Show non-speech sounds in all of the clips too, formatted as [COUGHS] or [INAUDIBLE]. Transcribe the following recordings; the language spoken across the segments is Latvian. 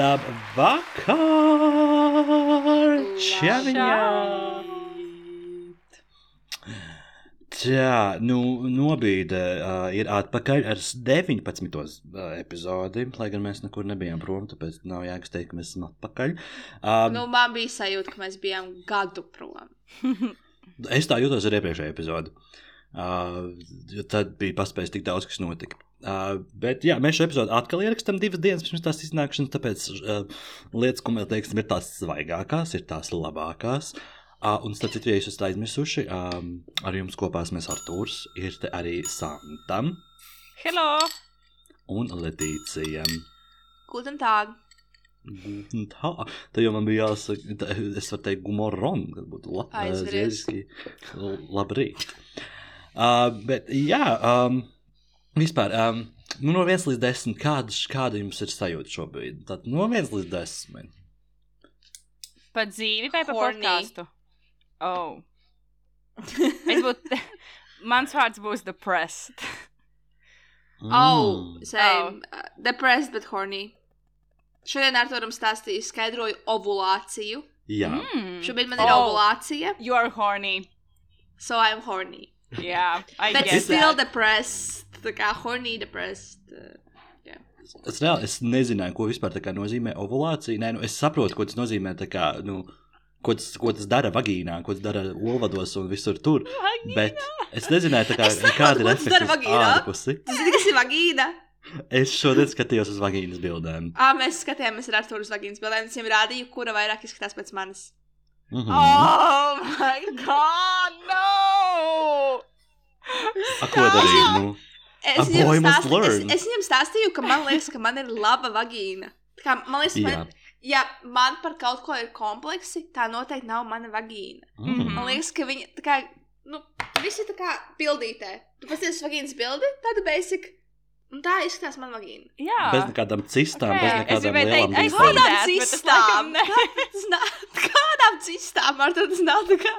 Labvakar! Čaviņā! Tā, nu, nobīde uh, ir atpakaļ ar 19. Uh, epizodi, lai gan mēs nekur nebijām prom, tāpēc nav jēgas teikt, ka mēs esam atpakaļ. Um, Nu, man bija sajūta, ka mēs bijām gadu prom. Es tā jutos ar iepriekšējo epizodi. Uh, jo tad bija paspējis tik daudz, kas notika. Uh, bet jā, mēs šo epizodi atkal ierakstām divas dienas pirms tās iznākšanas, tāpēc uh, lietas, ko mēs teiksim, ir tās svaigākās, ir tās labākās. Uh, un, starp citu, ja jūs esat aizmirsuši, um, ar jums kopā mēs Artūrs, ir te arī Santam Hello! un Letīcija. Guten Tag! Guten Tag. Tā jau man bija jāsaka, tā- es varu teikt, gumoron, kad būtu la, Aizveries. zviedriski. Labrīt. Uh, bet, jā, um, vispār, um, nu, no 1 līdz 10, kāda, kāda jums ir sajūta šobrīd? Tad no 1 līdz 10. Pa dzīvi vai pa Horny. podkāstu? Oh. [LAUGHS] Es būtu. Mans vārds būs depressed. Oh, Mm. same. Uh, depressed, but horny. Šodien ar to stāstīju, skaidroju ovulāciju. Jā, Mm. Šobrīd man ir Oh. ovulācija, You are horny. so I'm horny. Yeah, I But get still that. depressed. Tā kā horny depressed. Uh, es reāli es nezināju, ko vispār nozīmē ovulācija. Nē, nu, es saprotu, ko tas nozīmē. Kā, nu, ko, tas, ko tas dara vagīnā, ko tas dara olvados un visur tur. Bet es nezināju, kā, Es kāda ir tas efekta vagīnā. ārpusi. Kas ir vagīna? Es šodien skatījos uz vagīnas bildēm. Ā, mēs skatījāmies ar Arthuru uz vagīnas bildēm. Es viņam rādīju, kura vairāk izskatās pēc manis. Mhm. Oh my god, no! A, ko darīt? Nu? Es A boy must stāstīju, es, learn. es viņam stāstīju, ka man liekas, ka man ir laba vagīna. Tā Kā, man liekas, man, ja man par kaut ko ir kompleksi, tā noteikti nav mana vagīna. Mm. Man liekas, ka viņa tā kā, nu, visi tā kā pildītē. Tu pasies vagīnas bildi, tāda basic. Un tā izskatās man vagīna. Jā. Bez nekādām cistām, Ok, bez es nekādām gribēju lielām. Kādām cistām? Tas nav, kādām cistām? Ar to tas nav tā kā,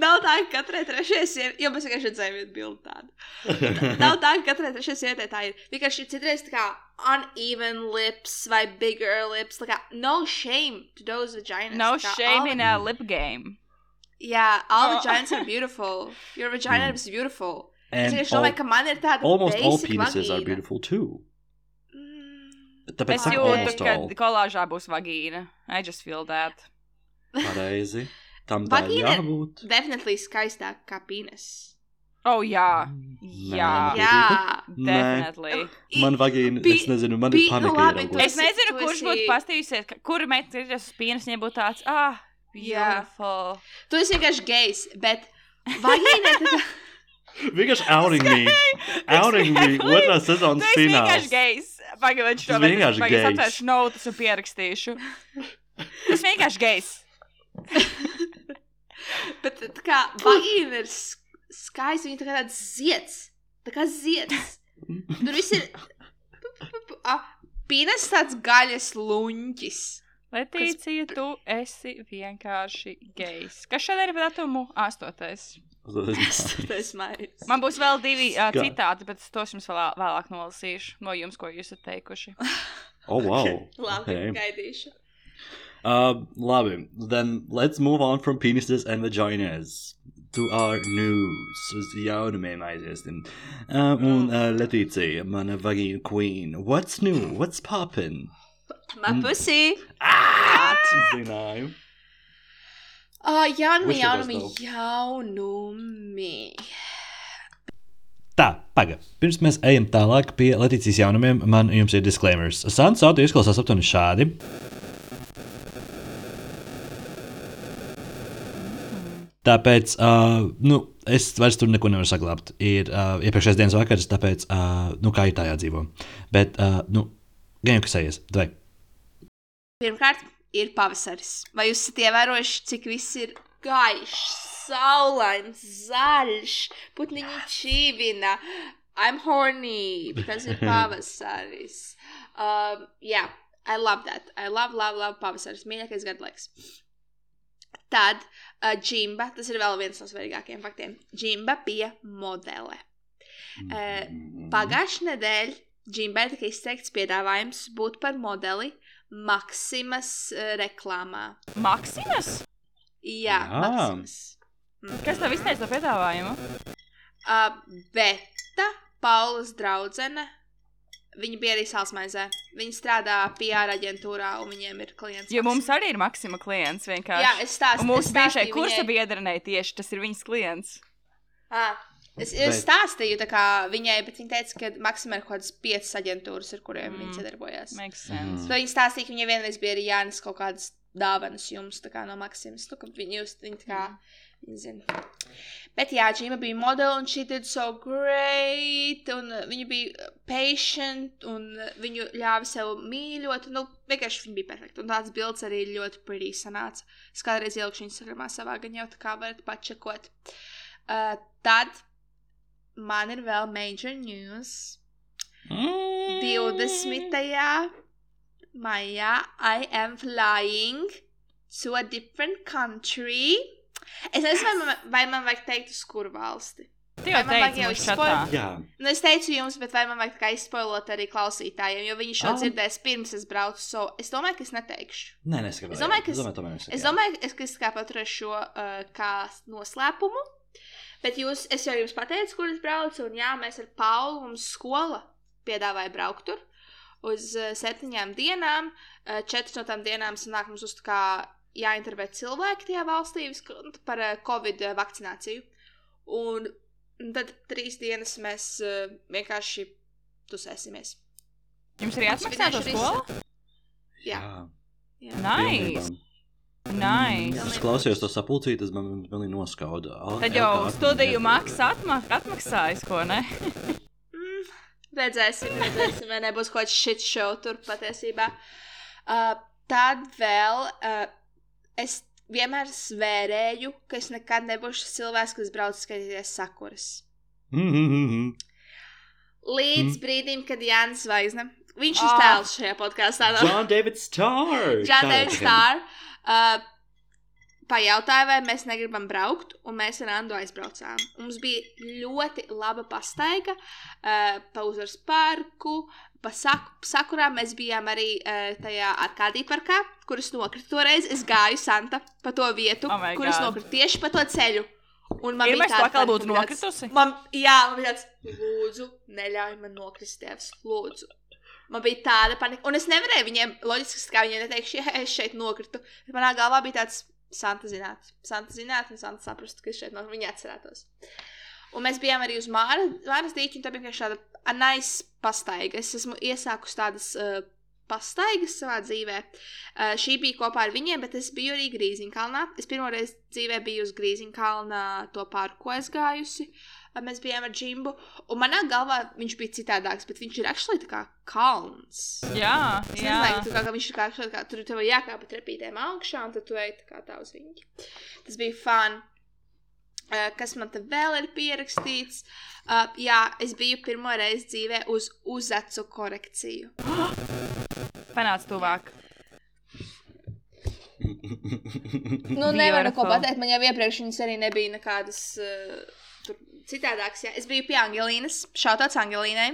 nav tā, ka katrai trešajai sievietei, jo mēs vienkārši redzējām vienu bildi tādu. Nav tā, ka katrai trešajai sievietei tā ir. Vienkārši citreiz tā kā uneven lips vai bigger lips. Tā kā no shame to those vaginas. No kā shame all- in a lip game. Yeah, all No. vaginas are beautiful. [LAUGHS] Your vagina Mm. is beautiful. Es And vienkārši all, domāju, ka man ir tāda almost all penises are vagīna. beautiful too. Tāpēc Es saka jūtu, almost ka all. kolāžā būs vagīna. I just feel that. Pareizi. [LAUGHS] Tam tā ir Vagīna ir- jābūt. Definitely skaistāk kā penis. Oh, jā. Jā. Jā. Definitely. Man vagīna, Pi- es nezinu, man pi- ir nu panika. labi, tu Es esi- nezinu, tu kurš būtu esi- pastījusies, ka- kura meita ir uz spīnas, viņa būtu tāds, ah, Jā. beautiful. Tu esi vienkārši gejs, bet vagīna ir [LAUGHS] tā kā. Vienkārši outing me. [LAUGHS] Outing me. Otrā sezonas esi vienkārši fināls. gejs. Pagaidām, Tas šo vienkārši vienkārši gejs. atvēršu notus [LAUGHS] un pierakstīšu. Tas vienkārši gejs. Bet tā kā vagīna ir sk- skaista, viņa tā kā tāds zieds. Tā kā zieds. Tur viss ir. Pīnes tāds gaļas luņķis. Letīcija, tu esi vienkārši gejs. Kas šodien ir datumu? Astotais. Tas maijas. Man būs vēl divi uh, Kā? citāti, bet tos jums vēl, vēlāk nolasīšu no jums, ko jūs esat teikuši. [LAUGHS] Oh, wow. Labi, Okay. gaidīšu. Uh, labi, then let's move on from penises and vaginas to our news. Uz jaunumiem aiziesim. Uh, un uh, Letīcija, mana vagīna queen. What's new? What's poppin'? My pussy. Ah! Zināju. Uh, jaunumi, jaunumi, jaunumi. Tā, paga. Pirms mēs ejam tālāk pie Latvijas jaunumiem, man jums ir disclaimers. Sants audio izklausās aptuveni šādi. Tāpēc, uh, nu, es vairs tur neko nevaru saglabāt. Ir uh, iepriekšējais dienas vakars, tāpēc, uh, nu, kā ir tā jādzīvo. Bet, uh, nu, gan jau kas aizies. Vai? Pirmkārt, ir pavasaris. Vai jūs esat ievērojuši, cik viss ir gaišs, saulains, zaļš, putniņi čīvina? I'm horny, tas ir [LAUGHS] pavasaris. Um, yeah, I love that. I love, love, love pavasaris. Mīļākais gadu laiks. Tad uh, Džimba, tas ir vēl viens no svarīgākajiem faktiem. Džimba bija modele. Uh, Pagājušā nedēļa Džimbai tika izteikts piedāvājums būt par modeli Maksimas uh, reklāmā. Maksimas? Jā, Jā. Maksimas. Kas tev izteica to piedāvājumu? Uh, Beta, Paulas draudzene, viņa bija arī salsmaizē. Viņa strādā PR aģentūrā, un viņiem ir klients. Jo mums arī ir Maksima klients vienkārši. Jā, es stāstu. Mūsu stāstīju kursa viņai- biedrenei tieši tas ir viņas klients. Ah, es, es stāstīju tā kā viņai, bet viņa teica, ka Maksimā ir kaut kādas piecas aģentūras, ar kuriem mm. Mm. viņa sadarbojās. Makes Mm. sense. So viņa stāstīja, ka viņai vienreiz bija arī jānes kaut kādas dāvanas jums, kā no Maksimas. Nu, ka viņi jūs, viņi tā kā, viņi zina. Bet jā, Džima bija modeli, un she did so great, un viņa bija patient, un viņu ļāva sev mīļot, nu, vienkārši viņa bija perfekta, un tāds bilds arī ļoti pretty sanāca. Es kādreiz ielikšu Instagramā savā gan jau tā kā varat pačekot. Uh, tad man ir vēl major news. Mm. 20. maijā I am flying to a different country. Es nezinu, vai man, vai man vajag teikt, uz kuru valsti. Tu jau teici jau mums izspoil- čatā. Jā, Nu, es teicu jums, bet vai man vajag kā izspoilot arī klausītājiem, jo viņi šo Ah. dzirdēs pirms es braucu. So es domāju, ka es neteikšu. nē, neskatās. Es domāju, ka es- es domāju, Es jā. domāju, es, ka es kā paturēšu šo uh, kā noslēpumu. Bet jūs, es jau jums pateicu, kur es braucu, un jā, mēs ar Paulu mums skola piedāvāja braukt tur uz uh, septiņām dienām. Uh, četras no tām dienām sanāk mums uz kā jāintervē cilvēki tajā valstī par uh, Covid vakcināciju. Un tad trīs dienas mēs vienkārši tusēsimies. Jums arī Mums atmaksā to skolu? Jā. Jā. Nice. Nice. Es klausījos to sapulcīt, tas man pilnīgi noskauda. Al- Tad jau Elka studiju maksa atma atmaksājas, ko ne? [LAUGHS] Mm, redzēsim, redzēsim, vai nebūs kaut kāds shit show tur patiesībā. Uh, tad vēl uh, es vienmēr svērēju, ka es nekad nebūšu cilvēks, kas brauc skatīties sakuras. Mhm. [LAUGHS] Līdz brīdim, kad Jānis Zvaigzne, viņš ir Ah. tēls šajā podkāstā. no- John David Starr. John David to him. Star. Uh, Pajautāja, vai mēs negribam braukt, un mēs ar Andu aizbraucām. Mums bija ļoti laba pastaiga uh, pa uzvaras parku, pa sak sakurām. Mēs bijām arī uh, tajā arkādī parkā, kur es nokritu toreiz. Es gāju Santa pa to vietu, Oh my kur es God. nokritu tieši pa to ceļu. Un man Pirmais bija tāda atkal būtu nokritusi? Man, jā, man bija tāds, lūdzu, neļauj man nokrist, Dievs, lūdzu. Man bija tāda panika, un es nevarēju viņiem, loģiski, kā viņiem neteikšu, ja es šeit nokritu. Manā galvā bija tāds, Santa zināt, Santa zināt, un Santa saprast, ka es šeit nokritu, viņi atcerētos. Un mēs bijām arī uz Māra, Māras dīķi, un tā bija tāda a nice pastaiga. Es esmu iesākusi tādas uh, pastaigas savā dzīvē. Uh, šī bija kopā ar viņiem, bet es biju arī Grīziņkalnā. Es pirmo reizi dzīvē biju uz Grīziņkalna to parku aizgājusi. Uh, mēs bijām ar Džimbu, un manā galvā viņš bija citādāks, bet viņš ir actually tā kā kalns. Jā, Es jā. nezināju, ka, ka viņš ir kā, actually kā tur tev jākāpa trepītēm augšā, un tad tu ej tā kā tā uz viņu. Tas bija fun. Uh, kas man te vēl ir pierakstīts? Uh, jā, es biju pirmo reizi dzīvē uz uzacu korekciju. [GASPS] Panāc tuvāk. [LAUGHS] Nu, nevaru neko Beautiful. pateikt. Man jau iepriekš viņas arī nebija nekādas uh, citādākas. Jā. Es biju pie Angelīnas, šautāts Angelīnai.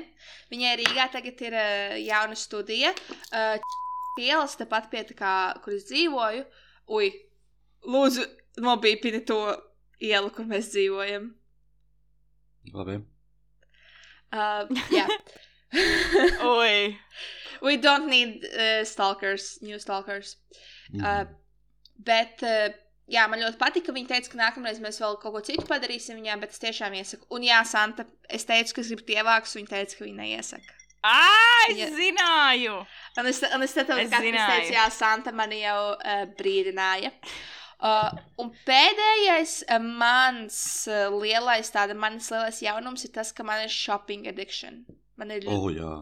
Viņai Rīgā tagad ir uh, jauna studija. Uh, ielas tepat pie tā, kā, kur es dzīvoju. Ui, lūdzu, nobīpini to ielu, kur mēs dzīvojam. Labi. Uh, jā. [LAUGHS] Oi. We don't need uh, stalkers, new stalkers. Mhm. Uh, bet, uh, jā, man ļoti patika, ka viņi teica, ka nākamreiz mēs vēl kaut ko citu padarīsim viņām, bet es tiešām iesaku. Un, jā, Santa, es teicu, ka es gribu tievākus, un viņa teica, ka viņa neiesaka. Ā, es Ja- zināju! Un es, un es, es zināju. teicu, jā, Santa mani jau uh, brīdināja. Uh, un pēdējais uh, mans uh, lielais, tāda manas lielais jaunums ir tas, ka man ir shopping addiction. Man ir. Oh, jā.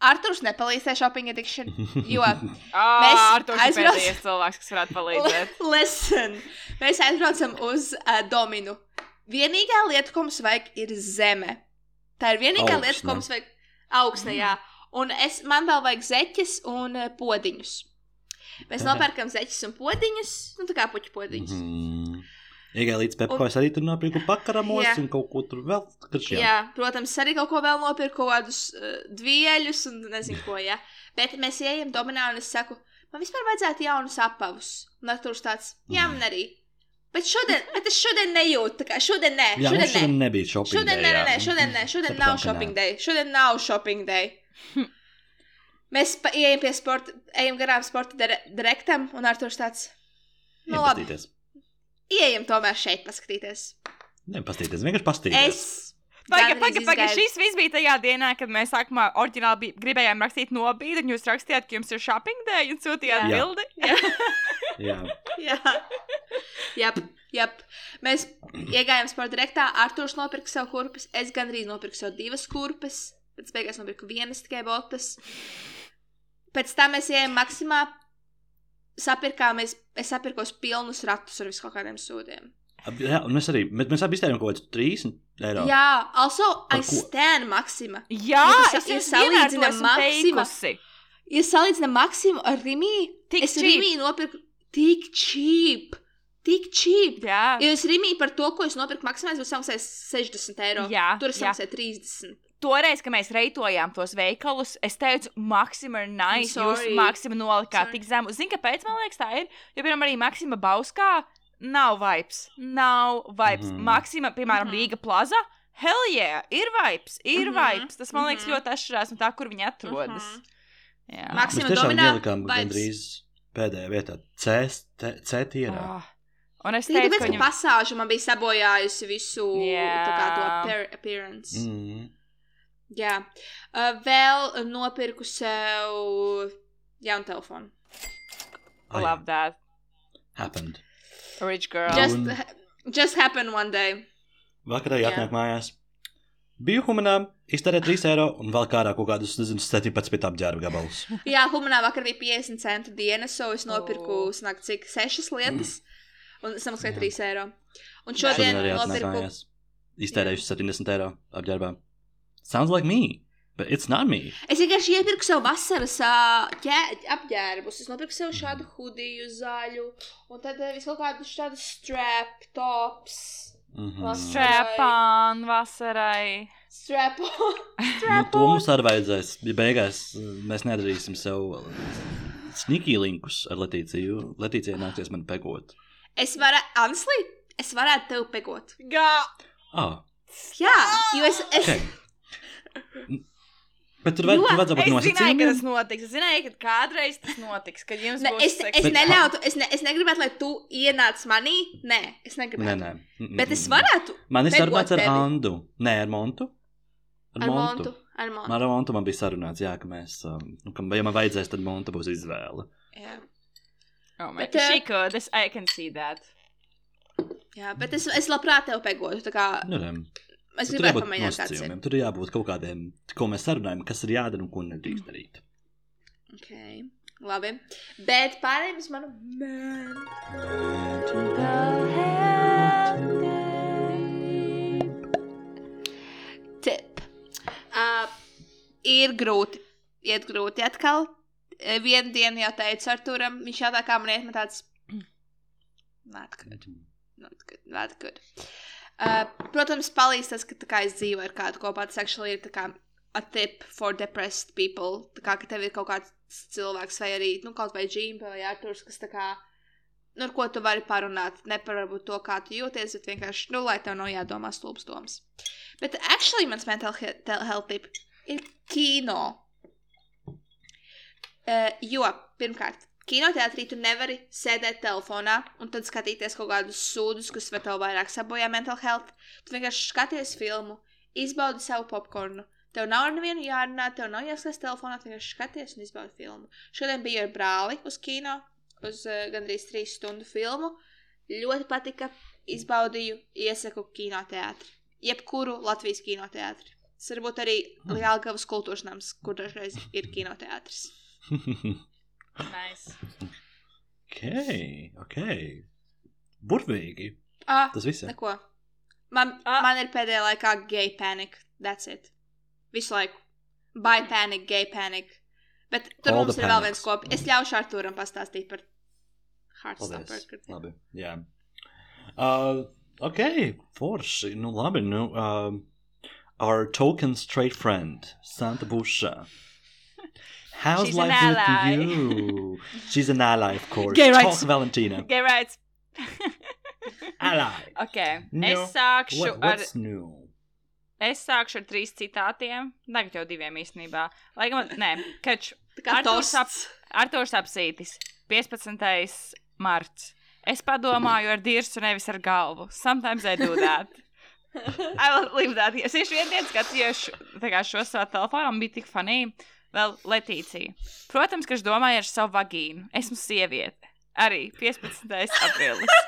Arthurs nepalīdz tajā shopping addiction, jo [LAUGHS] Mēs ar to aizbrauc- pēdējais cilvēks, kas varētu palīdzēt. [LAUGHS] Listen, mēs aizbraucam uz uh, Dominu. Vienīgā lieta, ko mums vajag, ir zeme. Tā ir vienīgā Augsne. lieta, ko mums vajag augsnē, jā. Un es, man vēl vajag zeķes un uh, podiņus. Mēs nopērkam zeķes un podiņus, nu tā kā puķu podiņus. Mhm. Iegāja līdz Pepko, es arī tur nopirku pakaramos Jā. un kaut ko tur vēl. Kad Jā. jā, protams, arī kaut ko vēl nopirku, kaut kādus uh, dvieļus un nezinu ko, jā. Bet mēs ejam dominā un es saku, man vispār vajadzētu jaunus apavus. Un Artūrs tāds, jā, man arī. Bet šodien, bet es šodien nejūtu, tā kā šodien nē, Jā, šodien šodien nē. nebija shopping. Šodien, day, nē, nē, šodien, nē, šodien Sapratām, nav shopping day. Šodien nav shopping day. [LAUGHS] Mēs pa, ejam pie sporta, ejam garām sporta dire direktam, un Arthurs tāds, nu labi, Iepazīties. Ieejam tomēr šeit paskatīties. Ne, pastīties, vienkārši pastīties. Es. Pagaid, pagaid, pagaid. Šis viss bija tajā dienā, kad mēs sākumā oriģināli bij- gribējām rakstīt nobīdi, un jūs rakstījāt, ka jums ir shopping day, un sūtījāt Jā. bildi. Jā, [LAUGHS] Jā, jā, jā. Mēs iegājām sporta direktā. Arthurs nopirka sev kurpes. Es gandrīz nopirku sev divas kurpes. Pēc beigās nopirku vienas tikai botas. Pēc tam mēs ejam maksimā. Sapirkām, es, es sapirkos pilnus ratus ar visu kādiem sūdiem. Jā un mēs arī, bet mēs abi iztērējām kaut kādus 30 eiro. Jā, also, Par I ko? stand Maxima. Jā, Ja tu sa- es ja jums vienmēr to salīdzinām esmu Maksima- teikusi. Ja salīdzinām Maksimu ar Rimiju, Tik es cheap. Rimiju nopirku tik cheap. Tik cheap. Jā, Ja es Rimiju par to, ko es nopirku Maksimā, es samaksāju 60 eiro. Jā, Tur es samaksāju 30. Toreiz, kad mēs reitojām tos veikalus, es teicu, Maksima ir nice. Jūs. Maksima nolikāt tik zemu. Zini, kāpēc man liekas tā ir? Jo, piemēram, arī Maksima Bauskā nav vibes. Nav vibes. Mm. Maksima, piemēram, Mhm. Rīga plaza. Hell yeah, ir vibes, ir mm -hmm. vibes. Tas man liekas mhm. ļoti atšķirās no tā, kur viņi atrodas. Mhm. Jā, Mēs Maksima dominā ielikām vibes. gandrīz pēdējā vietā. C, C, C tīrā. Oh. Un es teicu, ka viņam... pasāža man bija sabojājusi visu Jā. tā kā to appear appearance. Mm. Mm. Jā. Uh, vēl nopirku sev jaunu telefonu. Ai, Love that. Happened. Rich girl. Just, Un- just happened one day. Vakarā Jā. atnāk mājās. Biju humanā, iztērēju 3 eiro un vēl kārā kaut kādus, nezinu, 17 apģērba gabalus. [LAUGHS] Jā, Humanā vakar bija 50 centu diena, so es nopirku, Oh. sanāk, cik 6 lietas. Un samaksāju Jā. 3 eiro. Un Šodien šodien nopirku. mājās. Iztērējuši 70 eiro apģērbā. Sounds like me, but it's not me. Es vienkārši iepirku sev vasaras ķē, apģērbus. Es nopirku sev šādu hudiju zaļu, un tad visu kaut kādus tādus strap tops. Mm -hmm. Strapon vasarai. Strap [LAUGHS] Nu, to mums arī vajadzēs. Ja beigās mēs nedarīsim sev sneaky linkus ar Letīciju. Letīcijai nāksies man pegot. Es varētu, honestly, es varētu tevi pegot. Gā! Ah, Jā, jo es. es ok. Bet tur, vajad, Jo, tur vajadzētu būt Es zināju, ka nosacījumiem. tas notiks. Es zināju, ka kādreiz tas notiks, kad jums Ne, būs es, seks- es Bet- neļautu, es, ne, es negribētu, lai tu ienāc manī. Nē, es Nē, negribētu. nē. Mm, Bet es varētu. Man ir sarunāts ar. Andu. Nē, ar Montu. Ar montu. Ar montu. Ar Montu man bija sarunāts, jā, ka mēs, um, nu, ka, ja man vajadzēs, tad Monta būs izvēle. Jā. Oh my Bet, God. eh, She could. This, I can see that. Jā, bet es, es labprāt tevi pegotu. Tā kā Nu, es Tur gribētu jābūt pamēģināt, kāds ir. Tur jābūt kaut kādiem, ko mēs sarunājam, kas ir jādara un ko nedrīkst darīt. Okay. Labi. Bet pārējiem uz manu. Tip. Uh, ir grūti. Iet grūti atkal. Eh, Vienu dienu jau teicu Arturam, viņš jautā, kā man iet, man tāds. [CLEARS THROAT] Not good. Not good. Not good. Uh, protams, palīdz tas, ka kā es dzīvoju ar kādu kopā. Tas actually ir kā a tip for depressed people. Tā kā ka tev ir kaut kāds cilvēks vai arī, nu, kaut vai džīmpe vai Arturs, kas tā kā, nu, ar ko tu vari parunāt. Ne par varbūt to, kā tu jūties, bet vienkārši, nu, lai tev nav jādomā stulbs domas. Bet actually mans mental health tip ir kino. Uh, jo, pirmkārt, kinoteātrī tu nevari sēdēt telefonā un tad skatīties kaut kādus sūdus, kas var tev vairāk sabojā mental health. Tu vienkārši skaties filmu, izbaudi savu popkornu. Tev nav ar nevienu jārunā, tev nav jāskatās telefonā, tu vienkārši skaties un izbaudi filmu. Šodien biju ar brāli uz kino, uz uh, gandrīz trīs stundu filmu. Ļoti patika, izbaudīju, iesaku kinoteātri. Jebkuru Latvijas kinoteātri. Tas var būt arī Lielgavas kultūras nams, kur dažreiz ir kinoteātris. [LAUGHS] Nice. ok, ok. Burvīgi. Ah, Tas viss. ir. neko. Man, Ah. man ir pēdējā laikā gay panic. That's it. Visu laiku. By panic, gay panic. Bet tur All mums the ir vēl panics. viens kopi. Es ļaušu Arturam pastāstīt par Paldies. Heartstopper. Labi. Jā. Uh, ok, forši. Nu, labi. Nu, um, our token straight friend, Santa Busha. [LAUGHS] How's She's an life with ally. you? She's an ally, of [LAUGHS] course. Gay Talk, rights. Valentina. [LAUGHS] Gay rights. [LAUGHS] Ally. ok, No. es sākšu What, ar. what's new? Es sākšu ar trīs citātiem. Tagad jau diviem īstenībā. Lai gan, nē, kač. Artūrs tosts. Artūrs apsītis. 15. marts. Es padomāju ar dirsu, nevis ar galvu. Sometimes I do that. I will leave that. here. Es vienu dienu skatījos šo- savā telefonā, un bija tik funny. Vēl Letīcija. Protams, ka es domāju ar savu vagīnu. Esmu sieviete. Arī 15. aprīlis.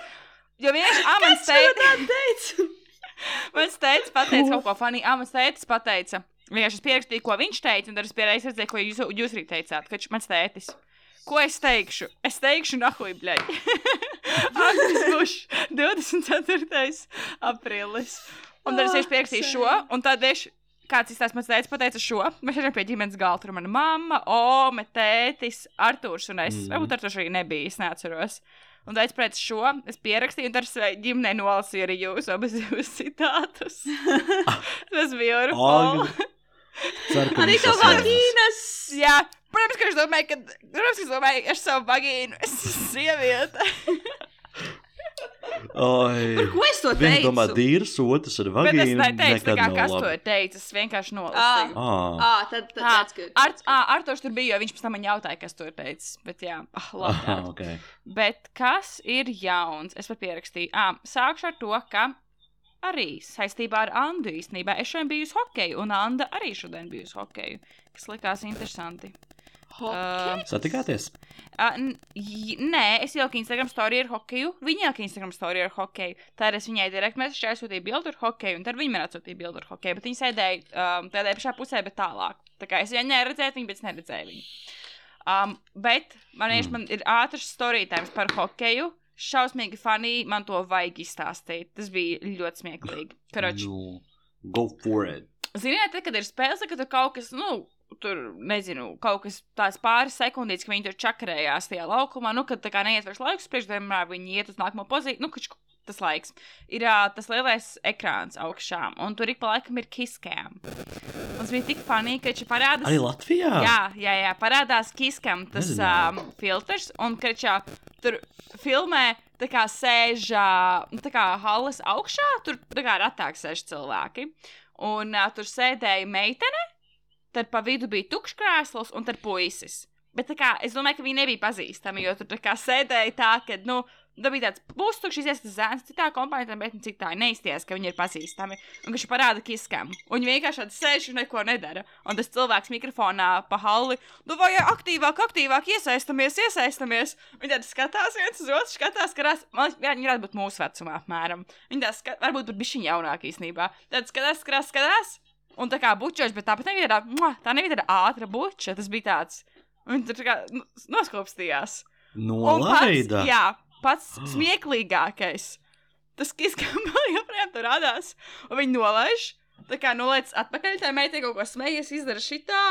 Jo vienkārši amants teica, [LAUGHS] mans teica, pateica kaut ko funny. Amants teicis pateica. Vienkārši es pierakstīju, ko viņš teica, un tad es pierādīju, redzēju, ko jūs, jūs arī teicāt. Kad mans tētis. Ko es teikšu? Es teikšu, nahuj, bļaļ. [LAUGHS] Agnes būs [LAUGHS] 24. aprīlis. Un tad es pierakstīju šo, un tad es kāds izstāsta, mans tēvs pateica šo. Mēs esam pie ģimenes galda. Tur mana mamma, Ome, tētis, Artūrs un es. Mm. Varbūt Artūrs arī nebija, es neatceros. Un tad pēc šo es pierakstīju, un es savai ģimenei nolasīju arī jūsu abas divas citātus. [LAUGHS] [LAUGHS] Tas bija. Ceru, ka Arī sasniedz. vagīnas. Jā, protams, ka es domāju, ka, protams, ka es domāju, ar savu vagīnu es esmu sieviete. [LAUGHS] Oi. Par ko es to Viens teicu? domā dīrs, otrs ar Bet es vagīnu. neteicu, nekad kā, nav kas to labi. ir teicis. Es vienkārši nolasīju. Ah. Ah, tad, tad Ah, that's good. Ar, ah, Artošs tur bija, jo viņš pēc tam man jautāja, kas to ir teicis. Bet jā, ah, [LAUGHS] labi. Art. okay. Bet kas ir jauns? Es pat pierakstīju. Ah, sākšu ar to, ka arī saistībā ar Andu īstenībā es šodien biju uz hokeju, un Anda arī šodien bija uz hokeju, kas likās interesanti. Uh, Satikāties? Uh, nē, es ieliku Instagram storiju ar hokeju. Viņa ielika Instagram storiju ar hokeju. Tad es viņai direkt mēsīju, aizsūtīju bildi ar hokeju, un tad viņa man atsūtīja bildi ar hokeju. Bet viņa sēdēja um, tādā pašā pusē, bet tālāk. Tā kā es viņai neredzēju viņu, bet es neredzēju viņu. Um, bet man, mm. Man ir ātrs storytājums par hokeju. Šausmīgi funny, man to vajag izstāstīt. Tas bija ļoti smieklīgi. Karoči, Nu, go for it. Ziniet, tad, kad ir spēles, tad, kad tur kaut kas, nu, tur, nezinu, kaut kas tāds pāris sekundītes, ka viņi tur čakarējās tajā laukumā, nu, kad tā kā neiet vairs laiks, priekš vienmēr viņi iet uz nākamo pozīciju, nu, kač, tas laiks. Ir ā, tas lielais ekrāns augšā, un tur ik pa laikam ir kiskām. Tas bija tik funny, ka viņš parādās. Arī Latvijā? Jā, jā, jā, parādās kiskam tas um, filtrs, un kad čā, tur filmē, tā kā sēž, nu, tā kā halas augšā, tur tā kā ratāk sēž cilvēki. Un uh, tur sēdēja meitene, tad pa vidu bija tukšs krēsls un tad puisis. Bet tā kā, es domāju, ka viņi nebija pazīstami, jo tur tā sēdēja tā, ka, nu, tā bija tāds pustukšs, iestas zēns, citā kompānijā, bet ne citā neizties, ka viņi ir pazīstami. Un viņš parāda kiskam. Un viņi vienkārši tādi sēž un neko nedara. Un tas cilvēks mikrofonā pa halli, nu vai aktīvāk, aktīvāk iesaistamies, iesaistamies. Viņi tādi skatās viens uz otru, skatās, karās. Man liekas, jā, viņi varētu būt mūsu vecumā apmēram. Viņi tādi skat, varbūt pat bišķiņ jaunāk īstenībā. Tad skatās, skatās, skatās. Un tā kā bučoši, bet tāpat nebija tāda, mua, tā nebija tāda ātra buča. Tas bija tāds. Un tur tā kā noskopstījās. Nolaida. Pats, jā, pats smieklīgākais. Tas, kas [LAUGHS] man joprojām tur radās, un viņi nolaiž, tā kā nolaiž atpakaļ, tā meitene kaut ko smējies, izdara šitā,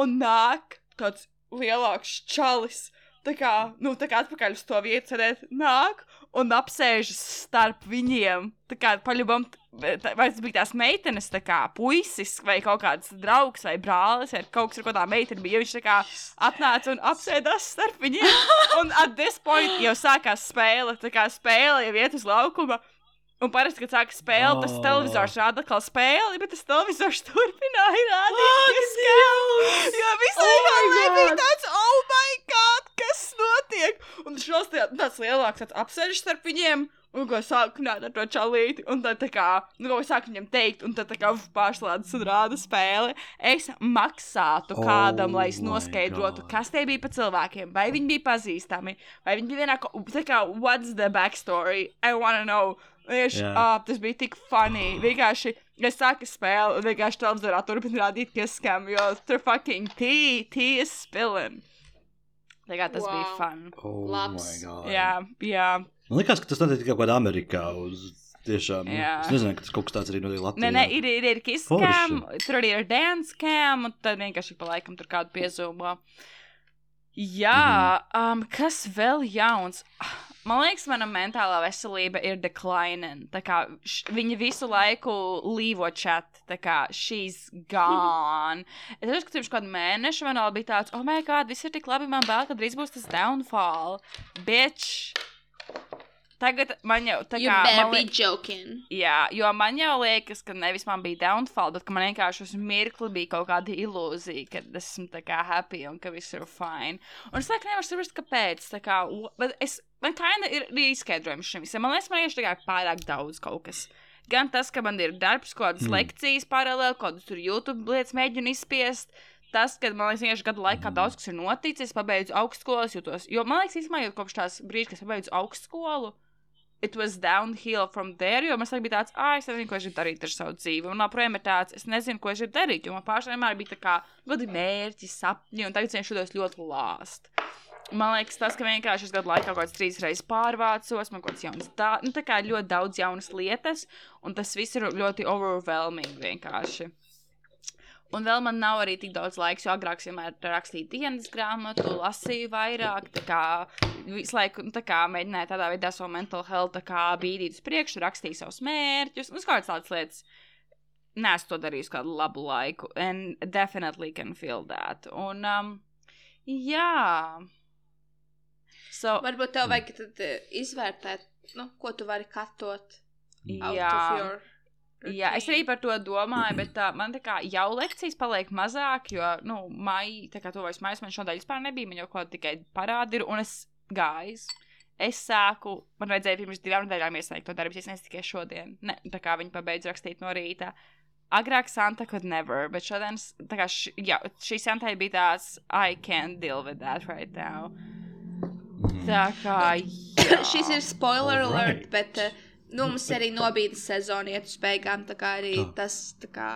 un nāk kāds lielāks čalis. Tā kā, nu, tā kā atpakaļ uz to vietu sēdēt, nāk un apsēžas starp viņiem. Tā kā paļubam, vai tas bija tās meitenes, tā kā puisis, vai kaut kāds draugs, vai brālis, vai kaut kas ar ko tā meitene bija. Viņš tā kā atnāca un apsēdās starp viņiem. Un at this point jau sākās spēle. Tā kā spēle jau iet uz laukuma. Un parasti, kad sākas spēle, tas Oh. televizors rāda atkal spēli, bet tas televizors [LAUGHS] turpināja rādīt. kā- Jo visu Oh laiku my bija God. tāds, oh, my God, kas notiek? Un šos tā, tāds lielāks tāds apsēžas starp viņiem. Un ko sāk runāt ar to čalīti, un tad tā kā, nu, ko sāk viņam teikt, un tad tā kā pārslēdzas un rāda spēli. Es maksātu Oh kādam, lai es noskaidrotu, kas tie bija pa cilvēkiem, vai viņi bija pazīstami, vai viņi bija vienā, tā kā, what's the backstory? I wanna know. Vienkārši, uh, tas bija tik funny. Vienkārši, es sāku spēli, un vienkārši televizorā turpina rādīt, kas skam, jo tur fucking tea, tea is spilling. Tā kā tas wow. bija fun. Oh Labs. my God. Jā, jā. Man liekas, ka tas notiek tikai kaut kādā Amerikā. Uz... Tiešām. Jā. Es nezinu, ka tas kaut kas tāds arī notiek Latvijā. Nē, nē, ir, ir, ir cam, tur arī ir dance cam, un tad vienkārši pa laikam tur kādu piezūmo. Jā, um, kas vēl jauns? Man liekas, mana mentālā veselība ir declining. Viņa visu laiku līvo chat, tā kā she's gone. es uzskatu, ka pirms kādu mēnešu man vēl bija tāds, oh, my god, viss ir tik labi, man bail, ka drīz būs tas downfall. Bitch! Tagad man jau tā kā. man li- joking. Jā, jo man jau liekas, ka nevis man bija downfall, bet man vienkārši uz mirkli bija kaut kāda ilūzija, ka esmu tā kā happy un ka viss ir fine. Un es laikam nevaru saprast, kāpēc. Tā kā, bet es, man kinda ir arī izskaidrojums šim visam. Man liekas, man ir kā pārāk daudz kaut kas. Gan tas, ka man ir darbs, kaut kādas Mm. lekcijas paralēli, kaut kādas tur YouTube lietas mēģinu izspiest. Tas, ka man liekas, vienkārši gadu laikā daudz kas ir noticis, pabeidzu augstskolas, jūtos. Jo man liekas, īstenībā, jau kopš tās brīža, kad es pabeidzu augstskolu, it was downhill from there, jo man liekas, bija tāds, ah, es nezinu, ko es gribu darīt ar savu dzīvi. Un joprojām ir tāds, es nezinu, ko es gribu darīt, jo man pašai vienmēr bija tā kā gadi mērķi, sapņi, un tagad es jūtos ļoti lāst. Man liekas, tas, ka vienkārši es gadu laikā kaut kādas trīs reizes pārvācos, man kaut kāds jauns, tā, nu, tā kā ļoti daudz jaunas lietas, un tas viss ir ļoti overwhelming vienkārši. Un vēl man nav arī tik daudz laika, jo agrāk vienmēr rakstīju dienas grāmatu, lasīju vairāk, tā kā visu laiku nu, tā kā, mēģināju tādā veidā savu mental health bīdīt uz priekšu, rakstīju savus mērķus, un uz kādas lietas. Nē, es to darīju kādu labu laiku, and definitely can feel that. Un, um, jā. So, Varbūt tev vajag eh, izvērtēt, nu, ko tu vari katot out jā. of your. Jā, es arī par to domāju, bet uh, man tā kā jau lekcijas paliek mazāk, jo, nu, maija, tā kā tuvojas maijas, man šodien vispār nebija, man jau kaut kā tikai parādi ir, un es gāju. Es sāku, man vajadzēja pirms divām nedēļām iesniegt to darbu, es ne tikai šodien. Ne, tā kā viņi pabeidz rakstīt no rīta. Agrāk Santa could never, bet šodien, s- tā kā š, jā, šī Santai bija tāds, I can't deal with that right now. Tā kā, [LAUGHS] jā. Šis ir spoiler alert, bet eh, nu, mums arī nobīdes sezona iet uz beigām, tā kā arī Tā. tas tā kā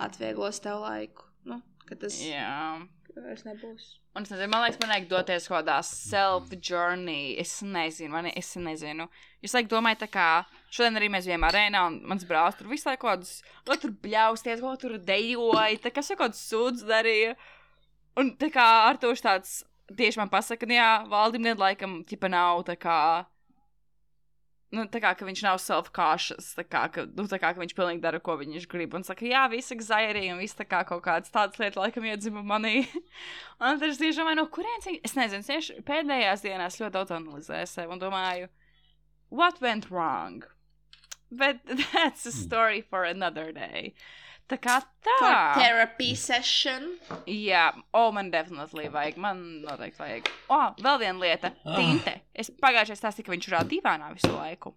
atvieglos tev laiku. Nu, ka tas Jā. vairs nebūs. Un es nezinu, man liekas, man vajag doties kaut kādā self-journey. Es nezinu, man, es nezinu. Es laikam domāju, tā kā šodien arī mēs bijām arēnā, un mans brālis tur visu laiku kaut kādus, ko tur bļausties, ko tur dejoja, tā kā kaut kāds sūds darīja. Un tā kā ar to tāds tieši man pasaka, ka, jā, valdībniek laikam, tipa nav tā kā. Nu, tā kā viņš nav self-cautious, tā kā, ka, nu, tā kā viņš pilnīgi dara, ko viņš grib. Un saka, jā, viss anxiety un viss tā kā kaut kādas tādas lietas, laikam, iedzima manī. [LAUGHS] un tad es tieši domāju, no kurienes viņi, es nezinu, tieši pēdējās dienās ļoti daudz analizēju sevi un domāju, what went wrong? But [LAUGHS] that's a story for another day. Tā kā tā. For therapy session. Jā, o, man definitīvi vajag. Man noteikti vajag. O, vēl viena lieta. Ah. Tinte. Es pagājušajā stāstīju, ka viņš ir dīvainā visu laiku.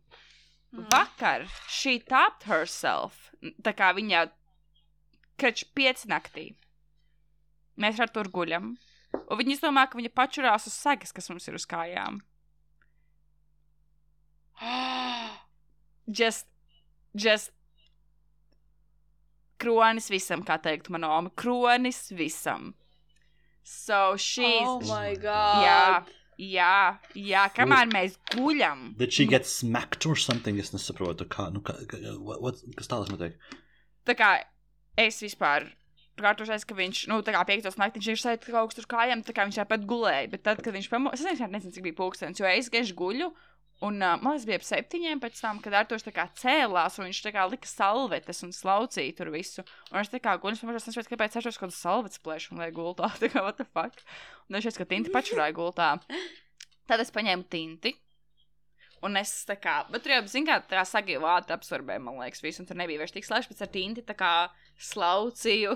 Mm. Vakar she tapped herself. Tā kā viņa kreču pieci naktī. Mēs ar to guļam. Un viņi domā, ka viņa pačurās uz segas, kas mums ir uz kājām. [GASPS] just, just kronis visam, kā teikt mana oma. Kronis visam. So she's. Oh my god. jā, jā, jā, kamēr mēs guļam. Did she get smacked or something? Es nesaprotu, kā, nu, kā, kā what, what, kas tālāk notiek? Tā kā es vispār. Kārtošais, ka viņš, nu, tā kā piektos naktī, viņš ir sēdējis kaut kur kājām, tā kā viņš tāpat gulēja. Bet tad, kad viņš pamodās, es nezinu, nezinu, cik bija pulkstenis, jo es gaišu guļu. Un uh, man bija ap septiņiem pēc tam, kad Artošs tā kā cēlās, un viņš tā kā lika salvetes un slaucīja tur visu. Un es tā kā guļu, un es saprotu, kāpēc Artošs kaut kādu salvetes plēšu un lai gultā. [LAUGHS] Tā kā, what the fuck? Un es šeit, ka tinti pačurāja gultā. Tad es paņēmu tinti. Un es tā kā, bet tur jau, zin kā, tā kā sagīja vāta apsorbē, man liekas, visu, un tur nebija vairs tik slēgts, bet ar tinti tā kā slaucīju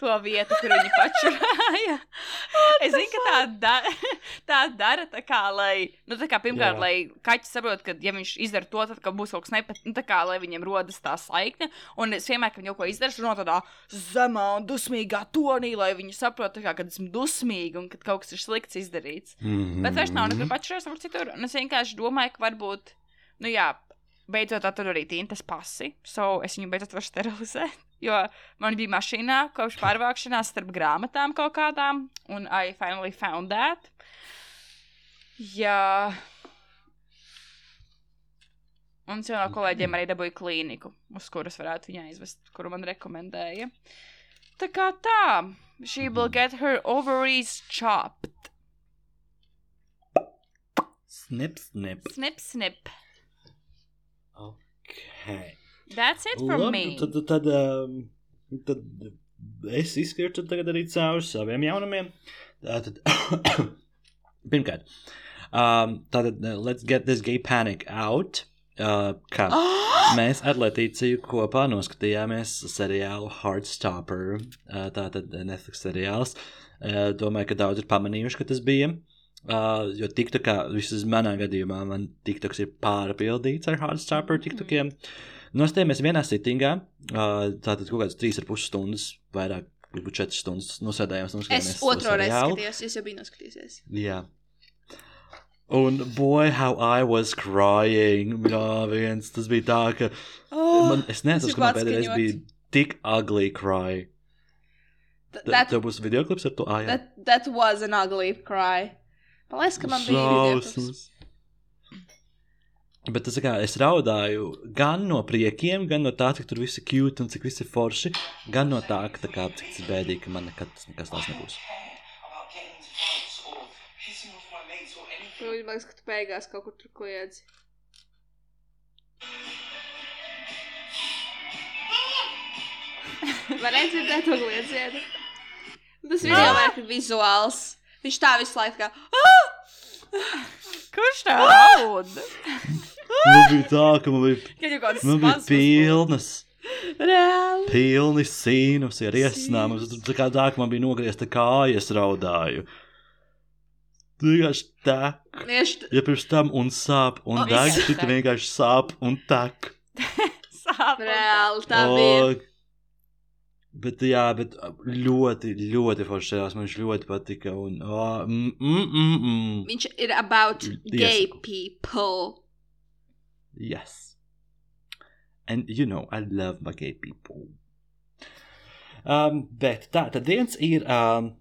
to vietu, kur viņi pačurāja. [LAUGHS] es zinu, ka tā, da [LAUGHS] tā dara, tā kā, lai, nu, tā kā, pirmkārt, Jā. lai kaķis saprot, ka, ja viņš izdara to, tad, ka būs kaut kas nepat, nu, tā kā, lai viņiem rodas tā saikne, un es vienmēr, kad viņi kaut ko izdara, es runāju tādā zemā un dusmīgā tonī, lai viņi saprot, kā, kad esmu dusmīga un kad kaut kas ir slikts izdarīts. Mm -hmm. Bet vairs nav nekur pačurās, kur citur. Un es vienkārši domāju, ka varbūt, nu jā, beidzot atradu arī tintas pasi. So es viņu beidzot varu sterilizēt. Jo man bija mašīnā kopš pārvākšanās starp grāmatām kaut kādām. Un I finally found that. Jā. Un es jau no kolēģiem arī dabūju klīniku, uz kuras varētu viņai aizvest, kuru man rekomendēja. Tā kā tā, she will get her ovaries chopped. Snip, snip. Snip, snip. Okay. That's it for Labi, me. Tad, tad, tad, um, tad es izskrienu tagad arī cauri saviem jaunumiem. Tātad, [COUGHS] pirmkārt, um, tātad, uh, let's get this gay panic out. Uh, kā [GASPS] mēs ar Latīciju kopā noskatījāmies seriālu Heartstopper. Uh, tātad Netflix seriāls. Uh, domāju, ka daudz ir pamanījuši, ka tas bija. Uh, jo TikTokā, vismaz manā gadījumā, man TikToks ir pārpildīts ar Heartstopper TikTokiem. Nostājāmies vienā sitingā, uh, tātad kaut ar pus stundas, vairāk, varbūt četras stundas nosēdājām. Es otro reizi skatījos, es jau biju noskatījusies. Jā. Un, boy, how I was crying. Jā, viens, tas bija tā, ka Oh, man, es nezinu, ka man pēdējais bija tik ugly cry. Th- That, tev būs video klips ar to ājā. that, that was an ugly cry. Man liekas, ka man bija. Šausmas. Bet tas, kā, es raudāju gan no priekiem, gan no tā, cik tur viss ir cute un cik viss ir forši, gan no tā, ka, tā kā, cik tas bēdīgi, ka man nekad tas nekas tāds nebūs. Man liekas, ka tu beigās kaut kur tur kliedzi. Varētu dzirdēt to kliedzienu. Tas video ir vizuāls. Viņš tā visu laiku kā. "Ah!" Kurš tā raud? Man bija tā, ka man bija, Kad jau kāds man bija pilnas. Reāli. pilni sīnus ar iesnām. Tā kā tā, ka man bija nogriezta kāja, es raudāju. Tu vienkārši tek. Tieši Ja pirms tam un sāp, un deg, viss tad vienkārši sāp un tek. [LAUGHS] Sāp. reāli tā bija. Bet, jā, bet ļoti, ļoti forši seriāls. Man viņš ļoti patika. Un, oh, mm, mm, mm, mm. Viņš ir about gay Iesaku. people. Yes. And you know, I love my gay people. Um, bet tā, tad viens ir. Um,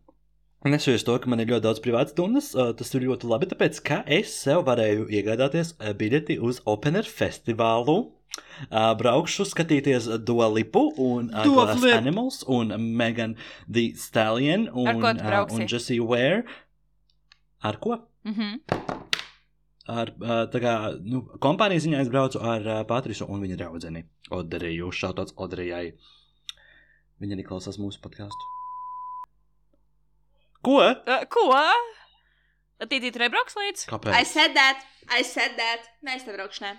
Nesojos to, ka man ir ļoti daudz privātas stundas. Uh, tas ir ļoti labi, tāpēc ka es sev varēju iegādāties biļeti uz Open Air festivālu. Uh, braukšu skatīties Dualipu un uh, Glass. Animals un Megan the Stallion un, uh, un Jessie Ware. Ar ko? Mhm. Ar uh, tā kā, nu, kompānijas ziņā es braucu ar uh, Patrisu un viņa draugu Odariju. Šāds Odarijai. Viņa arī klausās mūsu podkāstu. Ko? Uh, ko? Tītī, tur nebrauks līdz? Kāpēc? I said that. I said that. Nē, es nebraukšu, nē.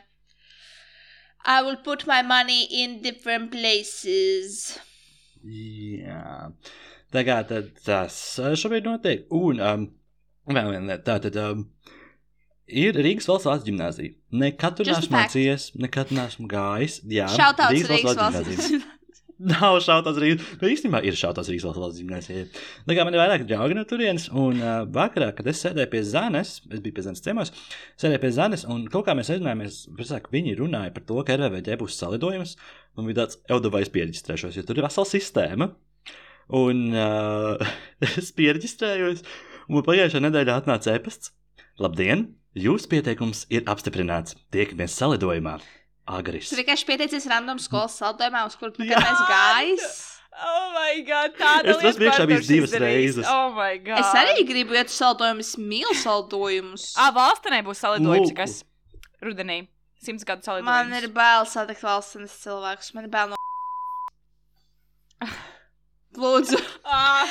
I will put my money in different places. Jā. Tā kā tad tas uh, šobrīd notiek. Un um, vēl viena lieta. Tā tad um, ir Rīgas valsts valsts gimnāzija. Nekad tur neesmu mācījies, nekad neesmu gājis. Jā, Šautauts Rīgas Rīgas valsts. gimnāzija. [LAUGHS] Nav šautās Rīgas. Nu, īstenībā ir šautās Rīgas valsts valsts gimnāzija. Tā kā man ir vairāk draugi no turienes, un uh, vakarā, kad es sēdēju pie Zanes, es biju pie Zanes ciemos, sēdēju pie Zanes, un kaut kā mēs aizrunājāmies, precīzāk, viņi runāja par to, ka RVD būs salidojums, un bija tāds eudavais pierģistrēšos, jo tur ir vesela sistēma. Un uh, [LAUGHS] es pierģistrējos, un pagājušajā nedēļā atnāca e-pasts. Labdien! Jūsu pieteikums ir apstiprināts. Tiekamies salidojumā. Agris. Tu vienkārši pieteicies random skolas saldējumā, uz Jā. nekad neesi gājis. Oh, my God! Tāda Es tas priekšā bijis divas reizes. Oh, my God! Es arī gribu iet uz saldojumus, mīlu saldojumus. Ah, valstīnē būs salidojums, Lūk. kas rudenī. Simts gadu salidojums. Man ir bail satikt valsts cilvēkus. Man ir bail no. [LAUGHS] Lūdzu, [LAUGHS] Ah,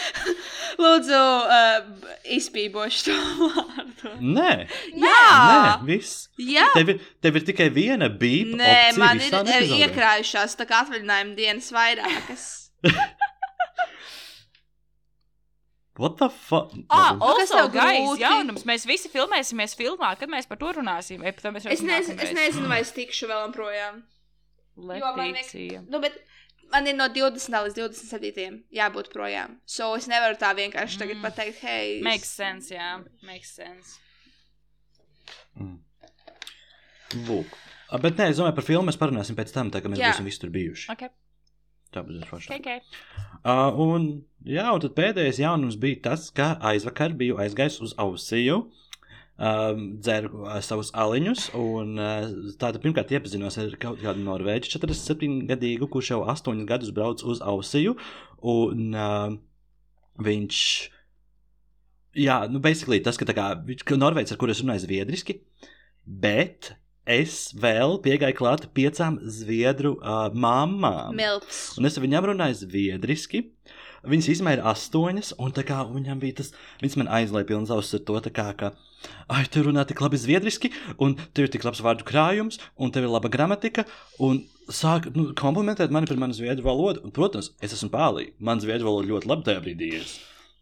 lūdzu uh, izpībošu to vārdu. Nē, Jā, nē, viss. jā. Tev ir, tev ir tikai viena bija. Nē, man ir eh, iekrājušās tā kā atvaļinājuma dienas vairākas. [LAUGHS] What the fuck? ah, Labi. kas tev grūti? jaunums. Mēs visi filmēsimies filmā, kad mēs par to runāsim. Vai Es, nezinu, es nezinu, vai es tikšu vēl projām. Jo man Letīcija. Nu, bet man ir no 20. līdz 27. jābūt projām. So es nevaru tā vienkārši tagad Mm. pateikt, hei, Makes sense, jā. Makes sense. Mm. Lūk. Bet nē, es domāju, par filmu mēs parunāsim pēc tam, tā kā mēs Jā. būsim visi tur bijuši. Ok, Tā būs forši. ok, ok. Uh, un, jā, un tad pēdējais jaunums bija tas, ka aizvakar biju aizgājis uz Ausiju. Um, dzeru uh, savus aliņus, un uh, tātad pirmkārt iepazinos ar kaut kādu norvēģi 47 gadīgu, kurš jau 8 gadus brauc uz Ausiju. Un uh, viņš, jā, nu, basically tas, ka, kā, viņš, ka norvēģis, ar kuru es runāju zviedriski, bet es vēl piegāju klāt piecām zviedru uh, mamām. Milts. Un es ar viņām runāju zviedriski. Viņas ir astoņas, un tā kā viņam bija tas, viņas man aizlēja pilns auss ar to, tā kā, ka, ai, tu runā tik labi zviedriski, un tev ir tik labs vārdu krājums, un tev ir laba gramatika, un sāk nu, komplimentēt mani par manu zviedru valodu. Un, protams, es esmu pālī. Man zviedru valoda ļoti labi tajā brīdī ir.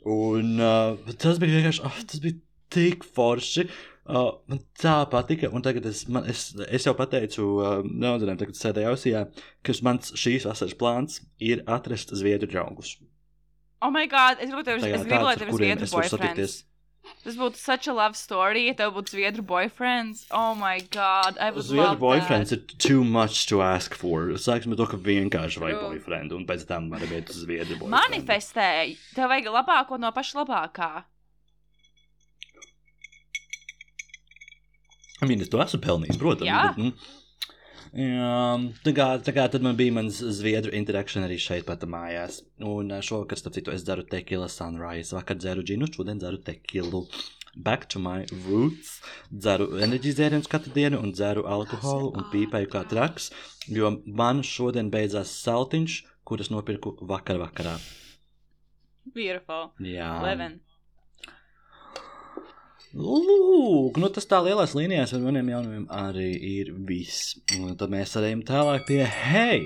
Un uh, tas bija vienkārši, oh, tas bija tik forši. Uh, man tā patika, un tagad es, man, es, es jau pateicu uh, Neodzinām, tagad sēdēju ausījā, ka mans šīs vasaras plāns ir atrast zviedru draugus. Oh, my God! Es gribu, tev, Tajā es gribu lai tev ir zviedru boyfriends. Tas būtu such a love story, ja tev būtu zviedru boyfriends. Oh, my God! I would Zviedru boyfriends that. ir too much to ask for. Sāksim ar to, ka vienkārši vajag True. boyfriend, un pēc tam var būt zviedru boyfriend. Manifestēji! Tev vajag labāko no paša labākā. I mean, es to esmu pelnījis, protams. Jā. Bet, nu, jā, tā, kā, tā kā tad man bija mans zviedru interakcija arī šeit pat mājās. Un ā, šovakar, starp citu, es dzeru tequila sunrise. Vakar dzeru džinu, šodien dzeru tequilu. Back to my roots. Dzeru enerģijas dzērienus katru dienu un dzeru alkoholu un pīpēju kā traks, jo man šodien beidzās saltiņš, kurus nopirku vakar vakarā. Beautiful. Jā. Living. Lūk, nu tas tā lielās līnijās ar maniem jaunumiem arī ir viss. Un tad mēs ejam tālāk pie hei!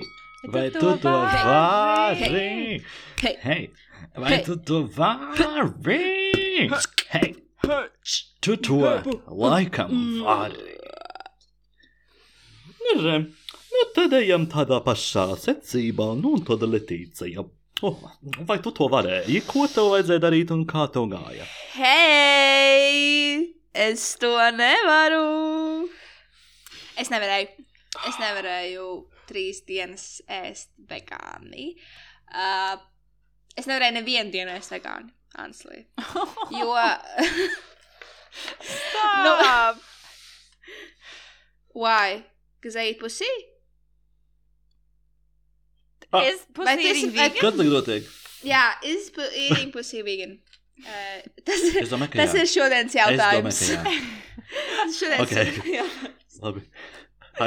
Vai tu to vari? Hei. Hei! Vai Hei. tu to vari? Hei! Tu to laikam vari! Nu, re, nu tad ejam tādā pašā secībā, nu un tad Letīcija. Oh, vai tu to varēji? Ko tev vajadzēja darīt un kā tev gāja? Hei! Es to nevaru! Es nevarēju. Es nevarēju trīs dienas ēst vegāni. Uh, es nevarēju nevienu dienu ēst vegāni, honestly. [LAUGHS] Jo. Stop! [LAUGHS] Why? Because I eat pussy? Ah. Is Vai pussy tu esi eating vegan? Kas tagad notiek? Jā, is pu eating pussy vegan? Uh, tas ir, Es domāju, ka tas jā. ir šodienas Es jautājums. domāju, ka jā. Tas šodienas Ok. jautājums. Labi.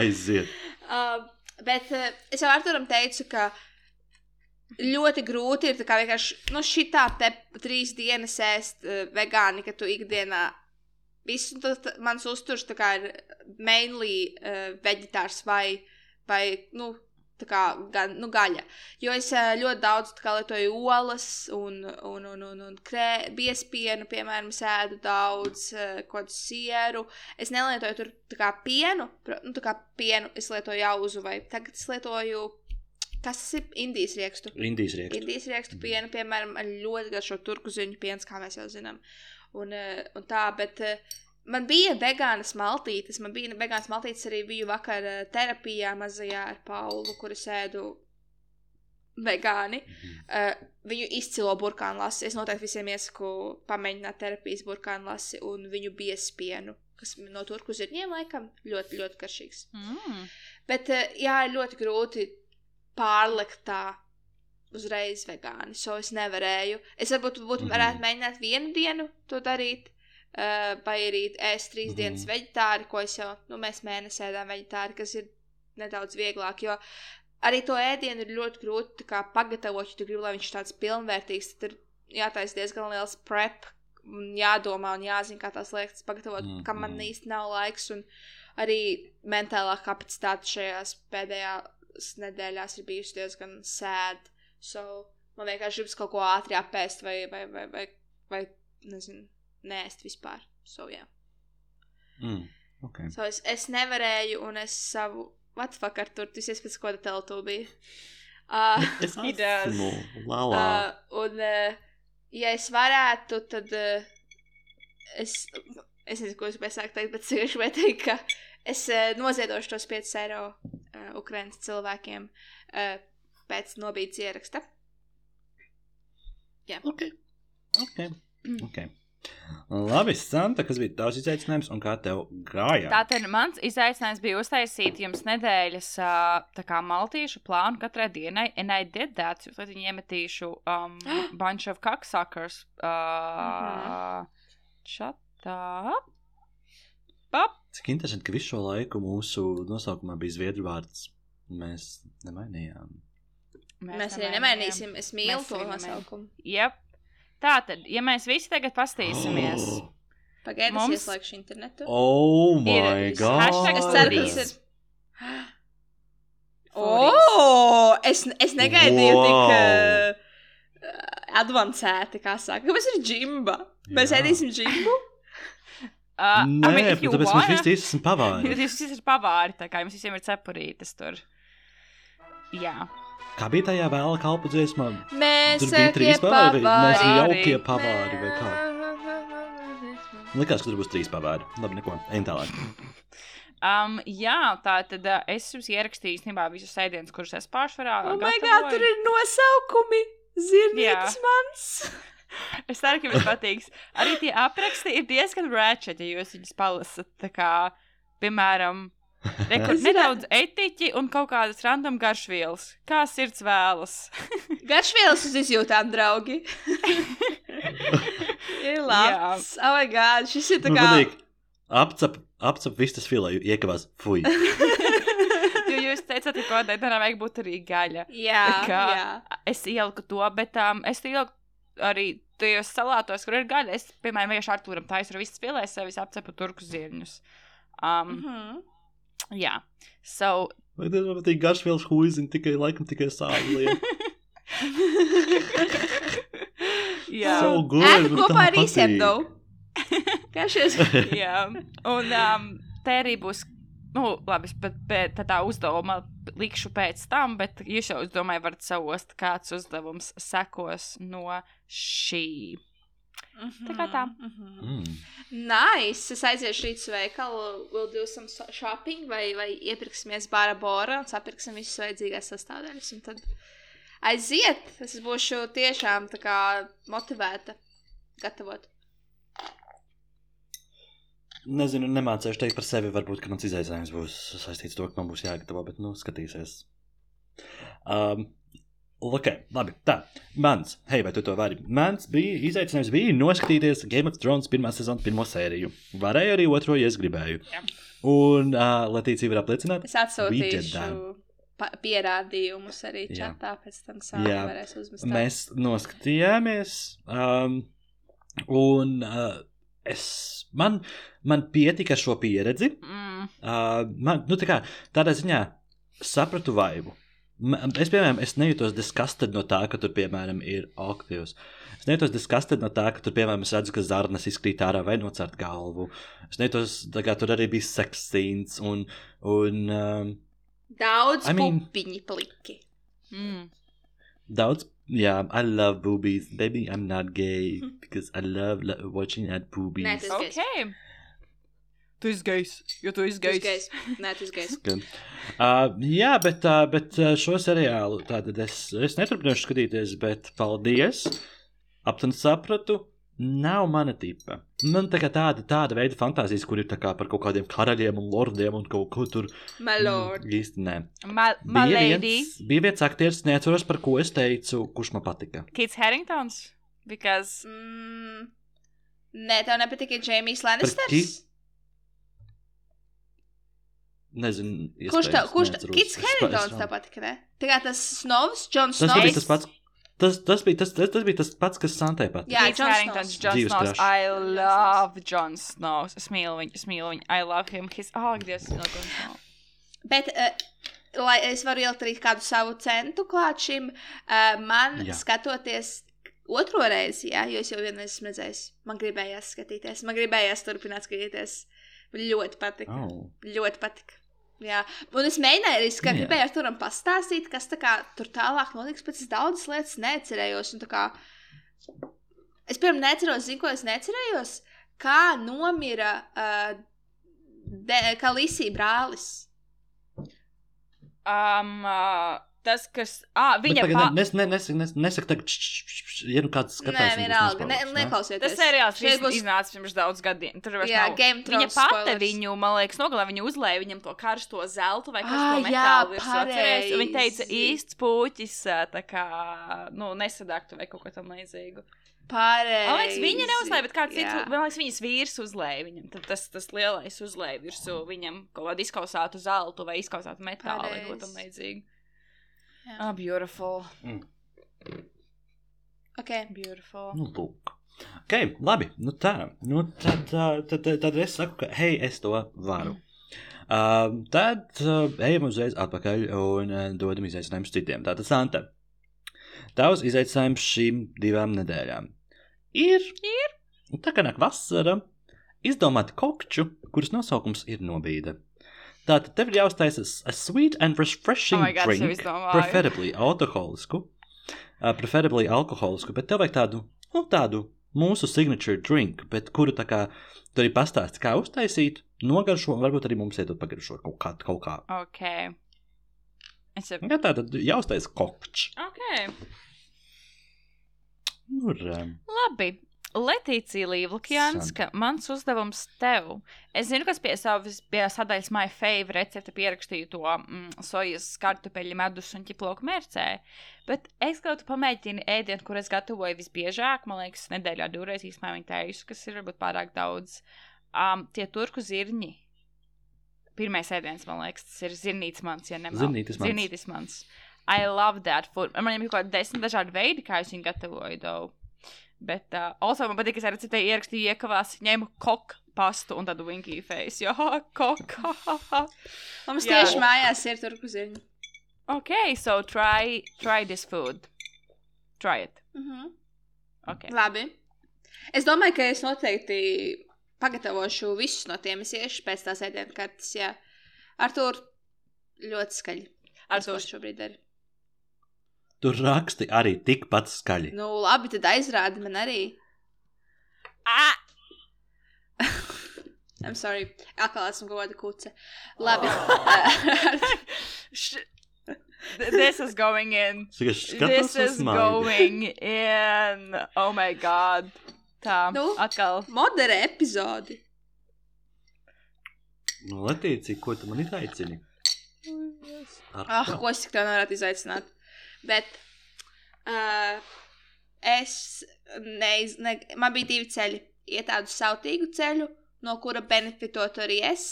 Aiziet. Uh, bet uh, es jau Arturam teicu, ka ļoti grūti ir tā kā vienkārši nu, šitā te trīs dienas ēst uh, vegāni, ka tu ikdienā visu tas tā- mans uzturs tā kā ir mainly uh, veģetārs vai, vai nu, kā gan, nu, gaļa. Jo es uh, ļoti daudz kā lietoju olas un, un, un, un, un krē, biespienu, piemēram, es ēdu daudz uh, kaut kādu sieru. Es nelietoju tur kā pienu, nu, tā kā pienu es lietoju auzu vai tagad es lietoju, kas tas ir, Indijas riekstu. Indijas rieksts. Indijas riekstu pienu, piemēram, ar ļoti garšo turku ziņu piens, kā mēs jau zinām. Un, eh, un tā, bet eh, man bija vegānas maltītes. Man bija vegānas maltītes arī biju vakar eh, terapijā mazajā ar Paulu, kur es ēdu vegāni. Uh, viņu izcilo burkānu lasi. Es noteikti visiem iesaku pamēģināt terapijas burkānu lasi un viņu biespienu, kas no turku zirņiem laikam ļoti, ļoti garšīgs. Mm. Bet, eh, jā, ir ļoti grūti pārlikt tā uzreiz vegāni. So es nevarēju. Es varbūt būtu Mhm. varētu mēģināt vienu dienu to darīt. Uh, vai arī ēst trīs Mhm. dienas vegetāri, ko es jau, nu, mēs mēnesi ēdām vegetāri, kas ir nedaudz vieglāk. Jo arī to ēdienu ir ļoti grūti kā pagatavot, ja tu gribi, lai viņš tāds pilnvērtīgs. Tad ir jātaisa diezgan liels prep, un jādomā un jāzina, kā tās lietas pagatavot, mm Mhm. -hmm. kam man īsti nav laiks. Un arī mentālā kapacitāte šajās pēdējās nedēļās ir bijusi diezgan sēda. So, man vienkārši gribas kaut ko ātri apēst, vai, vai, vai, vai, vai nezinu, nēst vispār. So, jā. Mm. Okay. so es, es nevarēju, un es savu. What the fuck ar tur? Tu esi pēc tā teltūbija. Uh, Es esmu lalā. Uh, un, uh, ja es varētu, tad uh, es, es nezinu, ko es sākt teikt, bet es gribēju teikt, ka es uh, noziedošu tos 5 eiro uh, Ukraiņas cilvēkiem uh, pēc nobīdes ieraksta. Ok. Ok. okay. Labi, Santa, kas bija tavs izaicinājums un kā tev gāja? Tātad mans izaicinājums bija uztaisīt jums nedēļas kā maltīšu plānu katrai dienai, and I did that. Jūs lai viņi iemetīšu um, [GASPS] bunch of cocksuckers. Uh, Shut up. Pap. Cik interesanti, ka visu šo laiku mūsu nosaukumā bija zviedru vārds. Mēs nemainījām. Mēs arī nemainīsim. Es mīlu Mēs to nosaukumu. Yep. Tā tad, ja mēs visi tagad pastīsimies, [GASPS] Pagaidiet, es Mums- ieslēgšu internetu. Oh, Ir my God! hashtag Es ceru, ka tas Foodies. ir. [GASPS] Oh, es, es negaidīju Wow. tik uh, advancēti, kā saka. Kāpēc ir džimba? Mēs Jā. ēdīsim džimbu? uh, [LAUGHS] Nē, I mean, tāpēc mēs wanna, visi esam pavāri. [LAUGHS] Jūs visi esat pavāri, tā kā jums visiem ir cepurītes tur. Jā. Kā bija tajā vēla kalpu dziesmā? Mēs Tur bija trīs pavāri, mēs jaukie pavāri vai kā? Likās, ka tur būs trīs pavāri. Labi, neko. Ejam tālāk. Um, jā, tā tad uh, es jums ierakstīju īstenībā visus ēdienus, kurus es pārsvarā Oh my god, tur ir nosaukumi! Zirnītis mans! [LAUGHS] Es ceru, ka jums patiks. Arī tie apraksti ir diezgan ratchet, ja jūs viņus palasat. Tā kā, piemēram, rekur, nedaudz etiķi un kaut kādas random garšvielas. Kā sirds vēlas. [LAUGHS] Garšvielas uz izjūtām, draugi! [LAUGHS] ir labs! Oh my god, šis ir tā Nu, kā... Apcep, apcep vistas filēju, iekavās. Fui. [LAUGHS] jo jūs teicat, ka kodai tam vajag būt arī gaļa. Jā, Kā? jā. Es ieliku to, bet um, es ieliku arī tajos salātos, kur ir gaļa. Es, piemēram, vienkārši ar tūram taisu ar visas filēs, sevis apcepu turku zirņus. Um, Mhm. Jā. So, Vai tas man patīk garšvielas huizini tikai laikam tikai sāli jā. So good. Ēdu kopā ar īsiem, though. Kā šis? Jā, un um, te arī būs. Nu, labi, es pat pē- tā, uzdevuma likšu pēc tam, bet jūs jau, es domāju, varat saost, kāds uzdevums sekos no šī. Tā kā tā. Mhm. Mm. Nice! Es aiziešu rīt uz veikalu, we'll do some so- shopping, vai, vai iepirksimies bāra bora un sapirksim visas vajadzīgās sastāvdaļas. Un tad aiziet! Es būšu tiešām kā motivēta gatavot. Nezinu, nemācīšu teikt par sevi. Varbūt ka mans izaicinājums būs saistīts ar to, ka man būs jāgatavo, bet nu, skatīsies. Um, ok, labi. Tā, mans, hei, vai tu to vari? Mans bija izaicinājums, bija noskatīties Game of Thrones pirmā sezonas pirmo sēriju. Varēju arī otro, ja es gribēju. Jā. Un uh, Latīcija var apliecināt, Es atsūtīšu pierādījumus arī Jā. čatā, pēc tam sākumā Jā. varēs uzmest. mēs noskatījāmies. Um, un uh, es, man, man pietika ar šo pieredzi. Mm. Uh, man, nu, tā kā, tādā ziņā sapratu vaibu. Es, piemēram, es nejūtos disgusted no tā, ka tur, piemēram, ir aktīvs. Es nejūtos disgusted no tā, ka tur, piemēram, es redzu, ka zarnas izkrīt ārā vai nocērt galvu. Es nejūtos, tā kā tur arī bija seks scenes un, un um, Daudz I mean- pupiņi pliki. Mm. daudz. Yeah, I love boobies. Baby, I'm not gay because I love lo watching at boobies. Nē, tas- Es Ok. Tu esi gejs, jo tu esi gejs. gejs. Nē, tas gejs. Gan. Uh, jā, bet, uh, bet šo seriālu tātad es, es neturpināšu skatīties, bet paldies. Aptuveni sapratu, nav mana tipa. Man tā kā tāda, tāda veida fantāzijas, kur ir kā par kaut kādiem karaļiem un lordiem un kaut ko tur. My lord. Mm, īsti nē. Ma ma Bija lady, viens, bija viens aktieris, neatceros par ko es teicu, kurš man patika. Kits Harringtons. Because Mm. Nē, tev nepatika ki- Lannisters? Nezinu, Kurš iespējams, kurš neatceros. Kits vēl- tev patika, ne? Tā kā tas Snovs, Džons Tas Snovs. bija tas pats. Tas, tas, bija tas, tas, tas bija tas pats, kas Santai patika. Jā, Jon Harringtons, Dzīves Snows. I love Jon Snows. Es mīlu viņu, es mīlu viņu. I love him. His, oh, Dievs, mīlu Jon Snows. Bet, uh, lai es varu ielikt arī kādu savu centu klāt šim, uh, man Jā. skatoties otro reizi, jā, jo es jau vienreiz esmu redzējis, man gribējās skatīties, man gribējās turpināt skatīties. Ļoti patika. Oh. Ļoti patika. Jā, un es mēģināju arī skatīt, gribēju ar turam pastāstīt, kas tā kā tur tālāk notiks, bet es daudzas lietas tā Kā... Es, piemēram, neatceros, zinu, ko es neatcerējos, kā nomira uh, de, Kalisija brālis. Um, uh, tas, kas. Ah, Bet viņa tagad pa... ne- nes, ne, nes, nes, nesaka, tagad, č, č, č, č, ja nu kāds skatās. Nē, vienalga, ne, neklausieties. Tas seriāls Šeit būs iznācis pirms daudz gadiem. Tur vairs Jā, nav. Game of Viņa Thrones pati spoilers. viņu, man liekas, nogalē, viņa uzlēja viņam to karsto zeltu vai karsto jā, metālu. Un Viņa teica, īsts puķis, tā kā, nu, nesadaktu vai kaut ko tam līdzīgu. Pareizi. Man liekas, viņa neuzlēja, bet kāds cits, man liekas, viņas vīrs uzlēja viņam. Tad tas, tas lielais uzlēja virsū viņam kaut kādu izkausātu zeltu vai izkausātu metālu vai ko tam līdzīgu. Jā. Ah, beautiful. Ok. Beautiful. Nu, lūk. Ok, labi. Nu, tā. Nu, tad, tad, tad, tad es saku, ka hei, es to varu. Uh, tad uh, ejam uzreiz atpakaļ un uh, dodam izaicinājumus citiem. Tātad, Santa, tavs izaicinājums šīm divām nedēļām ir. Ir. Tā kā nāk vasara, izdomāt kokču, kuras nosaukums ir nobīde. Tātad tev ir jāuztaisa a sweet and refreshing Oh God, drink, preferably alkoholisku, uh, preferably alkoholisku, bet tev vajag tādu, nu, tādu mūsu signature drink, bet kuru tā kā tu arī pastāsti, kā uztaisīt, nogaršo, un varbūt arī mums iedot pagaršo kaut kā. Kaut kā. Ok. Es jau. Ja, tā tad jāuztaisa kokčs. Ok. Nu, um, Labi. Letīcija Līvlukjānska, mans uzdevums tev. Es zinu, kas pie savas pie sadaļas My Fave recepte pierakstīju to mm, sojas, kartupeļu, medus un ķiploku mērcē, bet es gribētu pamēģināt ēdienu, kur es gatavoju visbiežāk, man liekas, nedēļā divreiz īstenībā viņa teisu, kas ir varbūt pārāk daudz. Um, tie turku zirņi. Pirmais ēdiens, man liekas, tas ir zirnītis mans, ja nemaldos. Zirnītis mans. Zirnītis mans. I love that food. Man ir kaut kādi desmit dažādi veidi, kā es viņu gatavoju. Though. Bet, uh, also man patīk, ka es arī receptē ierakstīju iekavās, ņēmu koku pastu un tādu winky face. Jā, koka. Mums Jā. tieši mājās ir turku ziņa. ok, so try, try this food. Try it. Mhm. Ok. Labi. Es domāju, ka es noteikti pagatavošu visus no tiem. Es iešu pēc tās ēdienu kartes. Jā, ar to ļoti skaļi. Ar to šobrīd ir. Tur raksti arī tikpat skaļi. Nu, labi, tad aizrādi man arī. Ah! [LAUGHS] I'm sorry. Atkal esmu kāda kuce. Labi. [LAUGHS] Th- This is going in. This is going in. Oh my god. Tā, Nu? atkal. Moderē epizodi. Nu, Latīcija, ko tu man izaicini? Ar Ah, ko? es tik tā nevarētu izaicināt. Bet uh, es neiz, ne, man bija divi ceļi. Iet tādu sautīgu ceļu, no kura benefitotu arī es,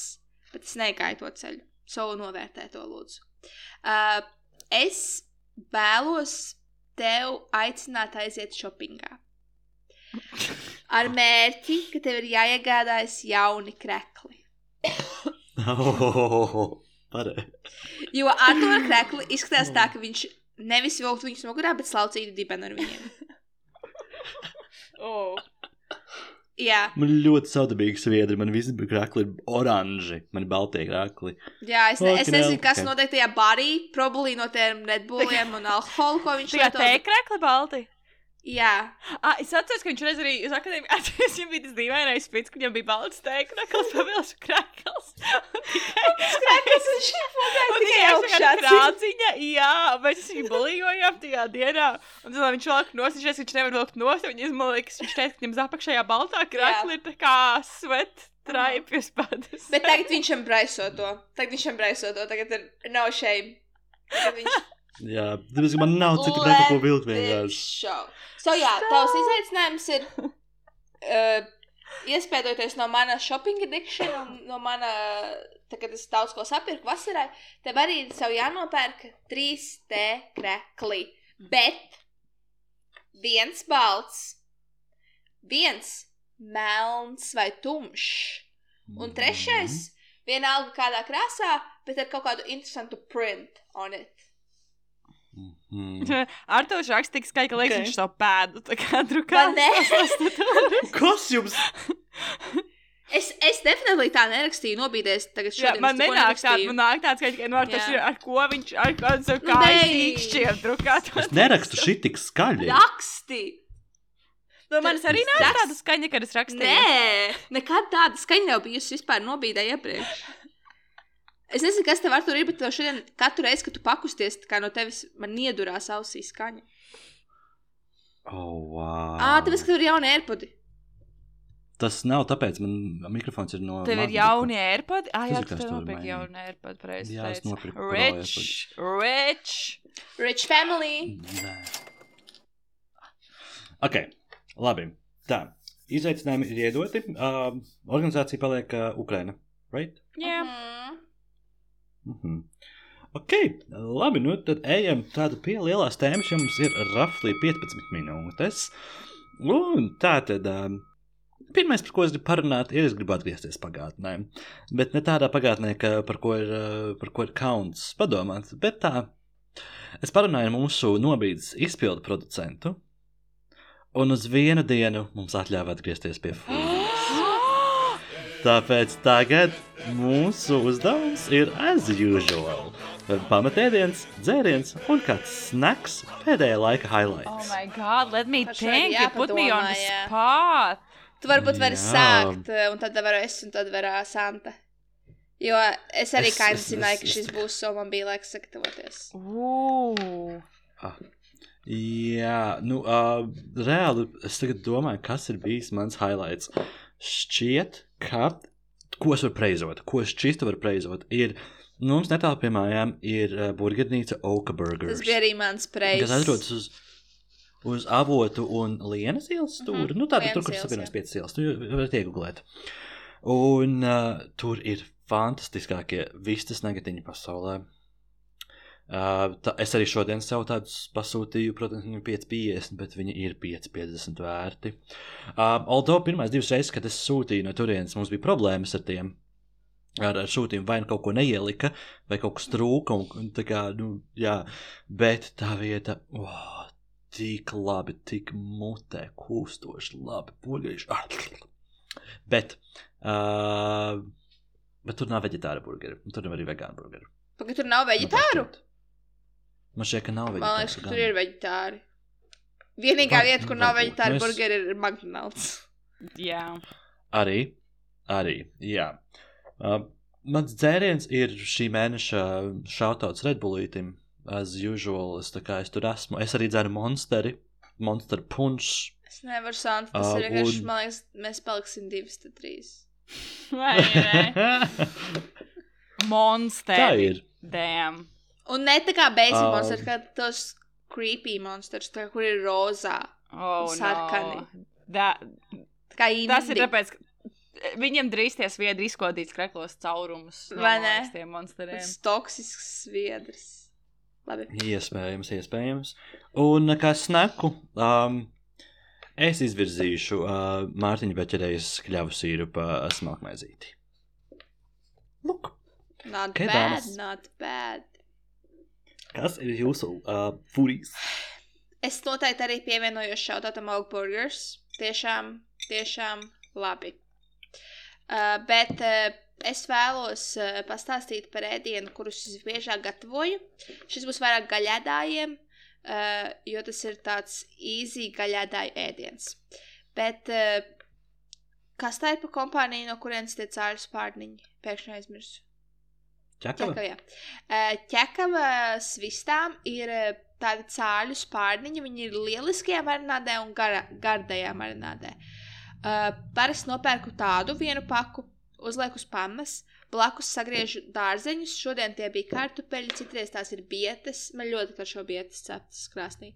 bet es negāju to ceļu. So novērtē to lūdzu. Uh, es vēlos tev aicināt aiziet shoppingā. Ar mērķi, ka tev ir jāiegādājas jauni krekli. Oh, Pareizi. Jo ar to krekli izskatās tā, ka viņš nevis vilkt viņus mugurā, bet slaucīja dibenu ar viņiem. [LAUGHS] Oh. Jā, Man ļoti saudabīgi sviedri, man visi krākli ir oranži, man ir baltie krākli. jā es, ne, es nezinu, kas notiek tajā barī. Probably no tiem redbulliem un alkoholu, ko viņš Tikai tēkrekli balti. Jā, Ah, es atceros, ka viņš reiz arī uz akadēmiju [LAUGHS] atceros, viņam bija tas dīvainais spits, ka viņam bija balts krekls. krekls viņš ir Un [LAUGHS] augšā krāciņa, jā, mēs viņu bulījojām tajā dienā. Un tad viņš velk nos, viņš nevar vilkt nos, man liekas, viņš teica, ka viņam zapakšējā baltā krekli ir tā kā svet traipjas padas. Bet tagad viņš embraiso to. Tagad viņš embraiso to. Tagad ir no shame. Tagad viņš [LAUGHS] Jā, tāpēc man nav citu krākli, ko vilkt vienkārši. So, jā, tavs izaicinājums ir uh, iespēdoties no mana shopping addiction un no mana, tā, kad es daudz ko sapirku vasarai, tev arī sev jānopērk trīs T krekli. Bet viens balts, viens melns vai tumšs, un trešais vienalga kādā krāsā, bet ar kaut kādu interesantu print on it. Mm. [LAUGHS] Ar to raksts tik skaļi, ka liekas, Ok. viņš savu pēdu tā kā drukā. Kas jums? Es, es definitīvi tā nerakstīju, nobīdēs tagad Jā, šodien. man nenāk tāds, man nāk tāds, ka no ar, tas ir, ar ko viņš, ar kādu savu Nu, kājas beidz. īkšķiem drukāt. Es nerakstu šī tik skaļi. Raksti! No manis arī nāk Raksts- tāda skaņa, kad es rakstīju. Nē, nekad tāda skaņa nav bijusi vispār nobīdē iepriekš. Es nezinu, kas tev ar to ir, bet tev šodien katru reizi, kad tu pakusties, tā kā no tevis man iedurās ausī skaņa. Oh, wow. Ā, tāpēc, ka tev ir jauni airpodi. Tas nav tāpēc, man mikrofons ir no. Tev ir jauni AirPod? Ah, jā, tev mainīja. jauni AirPod, pareizi. Jā, es nopirku Rich, rich. Rich family. Nē. Ok, Labi. Tā. Izaicinājumi ir iedoti. Uh, organizācija paliek uh, Ukraina. Right? Jā, Mhm. Mhm. Ok, labi, nu tad ejam tādu pie lielās tēmas, jo mums ir raflī 15 minūtes. Un tā tad, um, pirmais, par ko es gribu parunāt, ir, es gribu atgriezties pagātnē. Bet ne tādā pagātnē, ka, par, ko ir, uh, par ko ir kauns padomāt, bet tā. Es parunāju ar mūsu nobīdes izpildu producentu, un uz vienu dienu mums atļāva atgriezties pie fūjas. Tāpēc tagad mūsu uzdevums ir as usual. Pamatēdiens, dzēriens un kāds snacks pēdējā laika oh highlights. my god, let me think, you put me on the spot. Tu varbūt vari sākt, eh, un tad varu es, un tad varu Santa. Jo es arī kā es- zināju, ka šis būs, un man bija laiks sagatavoties. Ooh. Jā, nu, uh, reāli es tagad domāju, kas ir bijis mans highlights. Šķiet, ka, ko es varu preizot, ko es šķistu varu preizot, ir, nu, mums netālu pie mājām ir uh, burgernīca Oka Burgers. Tas bija arī mans preis. kas atrodas uz, uz avotu un lienas ielas stūra. Mm -hmm. Nu, tāda Lienas tur, kur savienojas piecas ielas. Tu vari iegūlēt. Un uh, tur ir fantastiskākie vistas negatiņi pasaulē. Uh, tā, es arī šodien sev tādus pasūtīju, protams, viņi ir 5,50, bet viņi ir 5,50 vērti. Uh, although pirmās divas reizes, kad es sūtīju no turienes, mums bija problēmas ar tiem. Ar, ar sūtījumu vai nu kaut ko neielika, vai kaut kas trūka. Un, kā, nu, jā, bet tā vieta, oh, tik labi, tik mutē, kūstoši, labi, burgerīši. Ah, Bet, uh, bet tur nav vegetāra burgeri. un Tur nav arī vegāna burgeri. Pagaid, tur nav veģetāru? Man šķiet, ka nav vegetāra. Man liekas, ka tur ir veģetāri. Vienīgā Va- vieta, kur nav varbūt. veģetāru Nu, es- burgeri, ir McDonald's. Jā. Arī, arī, jā. Uh, mans dzēriens ir šī mēneša šautauts Redbullītim. As usual, es, es tur esmu. Es arī dzeru monsteri, monster punch. Es nevaru sākt. Tas Ā, ir vienkārši, un- man liekas, mēs paliksim divas, tad trīs. Vai ne? [LAUGHS] Monsteri. Tā ir. Damn. Un ne tā kā basic Ā. monsters, kā tos creepy monsters, tā, kur ir rozā. Oh, Sarkani. no. That, Tā kā indi. tas ir tāpēc, ka viņiem drīz tie sviedri izkodīs kreklos caurumus. no, Vai man ne? monsteriem. Tas toksisks sviedrs. Labi. Iespējams, iespējams. Un kā snaku, um, es izvirzīšu uh, Mārtiņa Beķerējas kļavu sīrupa smalkmaizīti. Lūk, Not Ok, bad, dāmas. not bad. Kas ir jūsu uh, furijas? Es noteikti arī pievienojos šautātam Oak Burgers. Tiešām, tiešām labi. Uh, bet uh, es vēlos uh, pastāstīt par ēdienu, kurus es biežāk gatavoju. Šis būs vairāk gaļādājiem, uh, jo tas ir tāds easy gaļādāju ēdiens. Bet uh, kas tā ir pa kompāniju, no kurienes tie cāļu spārniņi? Pēkšņi aizmirsu. Ķekava? Ķekava, jā. Eh, Ķekava svistām ir eh, tādi cāļu spārniņi. Viņi ir lieliskajā marinādē un gara, gardajā marinādē. Uh, Parasti nopērku tādu vienu paku, uzlieku uz pannas, blakus sagriežu dārzeņus. Šodien tie bija kartupeļi, citreiz tās ir bietes. Man ļoti garšo bietes ceptas krāsnī.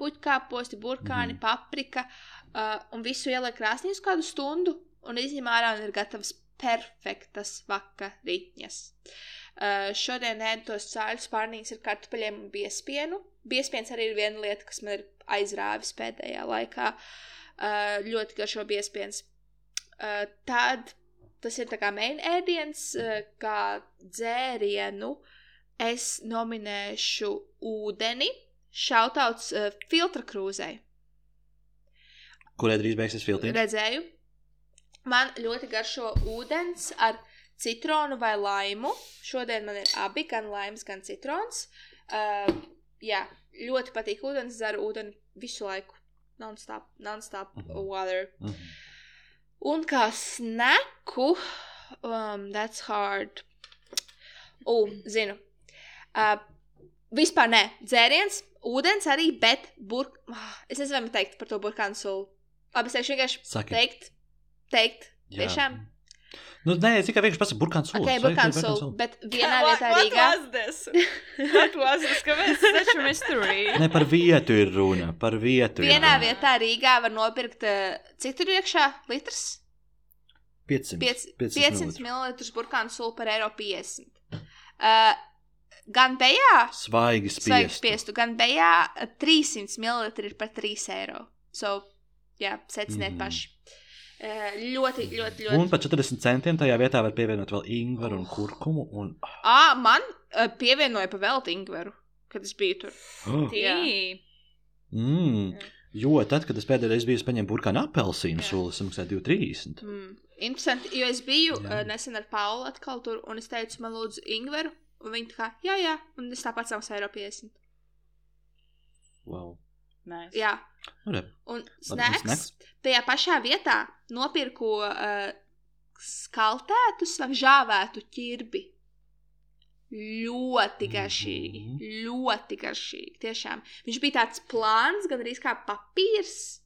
Puķkāposti, burkāni, Mhm. paprika uh, un visu ieliek krāsnī uz kādu stundu un izņem ārā un ir gatavs perfektas vakariņas. Uh, šodien ēdu tos cāļu spārnīgus ar kartupeļiem un biespienu. Biespiens arī ir viena lieta, kas man ir aizrāvis pēdējā laikā. Uh, ļoti garšo biespiens. Uh, tad tas ir tā kā main ēdiens, kā dzērienu. Es nominēšu ūdeni, šautauts filtra krūzei. Kurai drīz beigsies filtri? Redzēju. Man ļoti garšo ūdens ar citronu vai laimu. Šodien man ir abi, gan laims, gan citrons. Uh, jā, ļoti patīk ūdens, dzeru ūdeni visu laiku. Non-stop, non-stop Mhm. water. Mhm. Un kā sneku, um, that's hard. U, zinu. Uh, vispār nē, dzēriens, ūdens arī, bet burk... Ah, Es nezinu, vai man teikt par to burkānu sulu. Labi, es teikšu vienkārši Saki. teikt, teikt, Jā. tiešām. Nu, nē, es tikai vienkārši pasaku burkāns sula. Ok, burkāns sula, bet vienā vietā What Rīgā. was this? What was this? Kāpēc tas taču mystery? [LAUGHS] Ne par vietu ir runa, par vietu. Vienā vietā Rīgā var nopirkt, eh, cik tur iekšā litrs? 500. 500 500 ml burkānu sulu par eiro 50. Uh, gan bejā, Svaigi svaigs spiest. spiestu, gan bejā eh, 300 ml ir par 3 eiro. So, jā, seciniet Mhm. paši. Uh, ļoti, ļoti, Un ļoti. par 40 centiem tajā vietā var pievienot vēl ingveru un kurkumu. Un... Ā, man uh, pievienoja pa velti ingveru, kad es biju tur. Oh, Tī. mm. Jo tad, kad es pēdējo reizi biju, es paņēmu burkānu apelsīnu Jā. sulu, es maksāju 2,30. Mm. Interesanti, jo es biju Jā. uh, nesen ar Paulu atkal tur, un es teicu, man lūdzu ingveru, un viņi tā kā, jā, jā, un es tāpat samaksāju eiro 50. Wow. Nice. Jā, un snacks? snacks. Tajā pašā vietā nopirku uh, skaltētus vai žāvētu ķirbi. Ļoti garšīgi. Mhm. Ļoti garšīgi. Tiešām. Viņš bija tāds plāns, gan arī kā papīrs.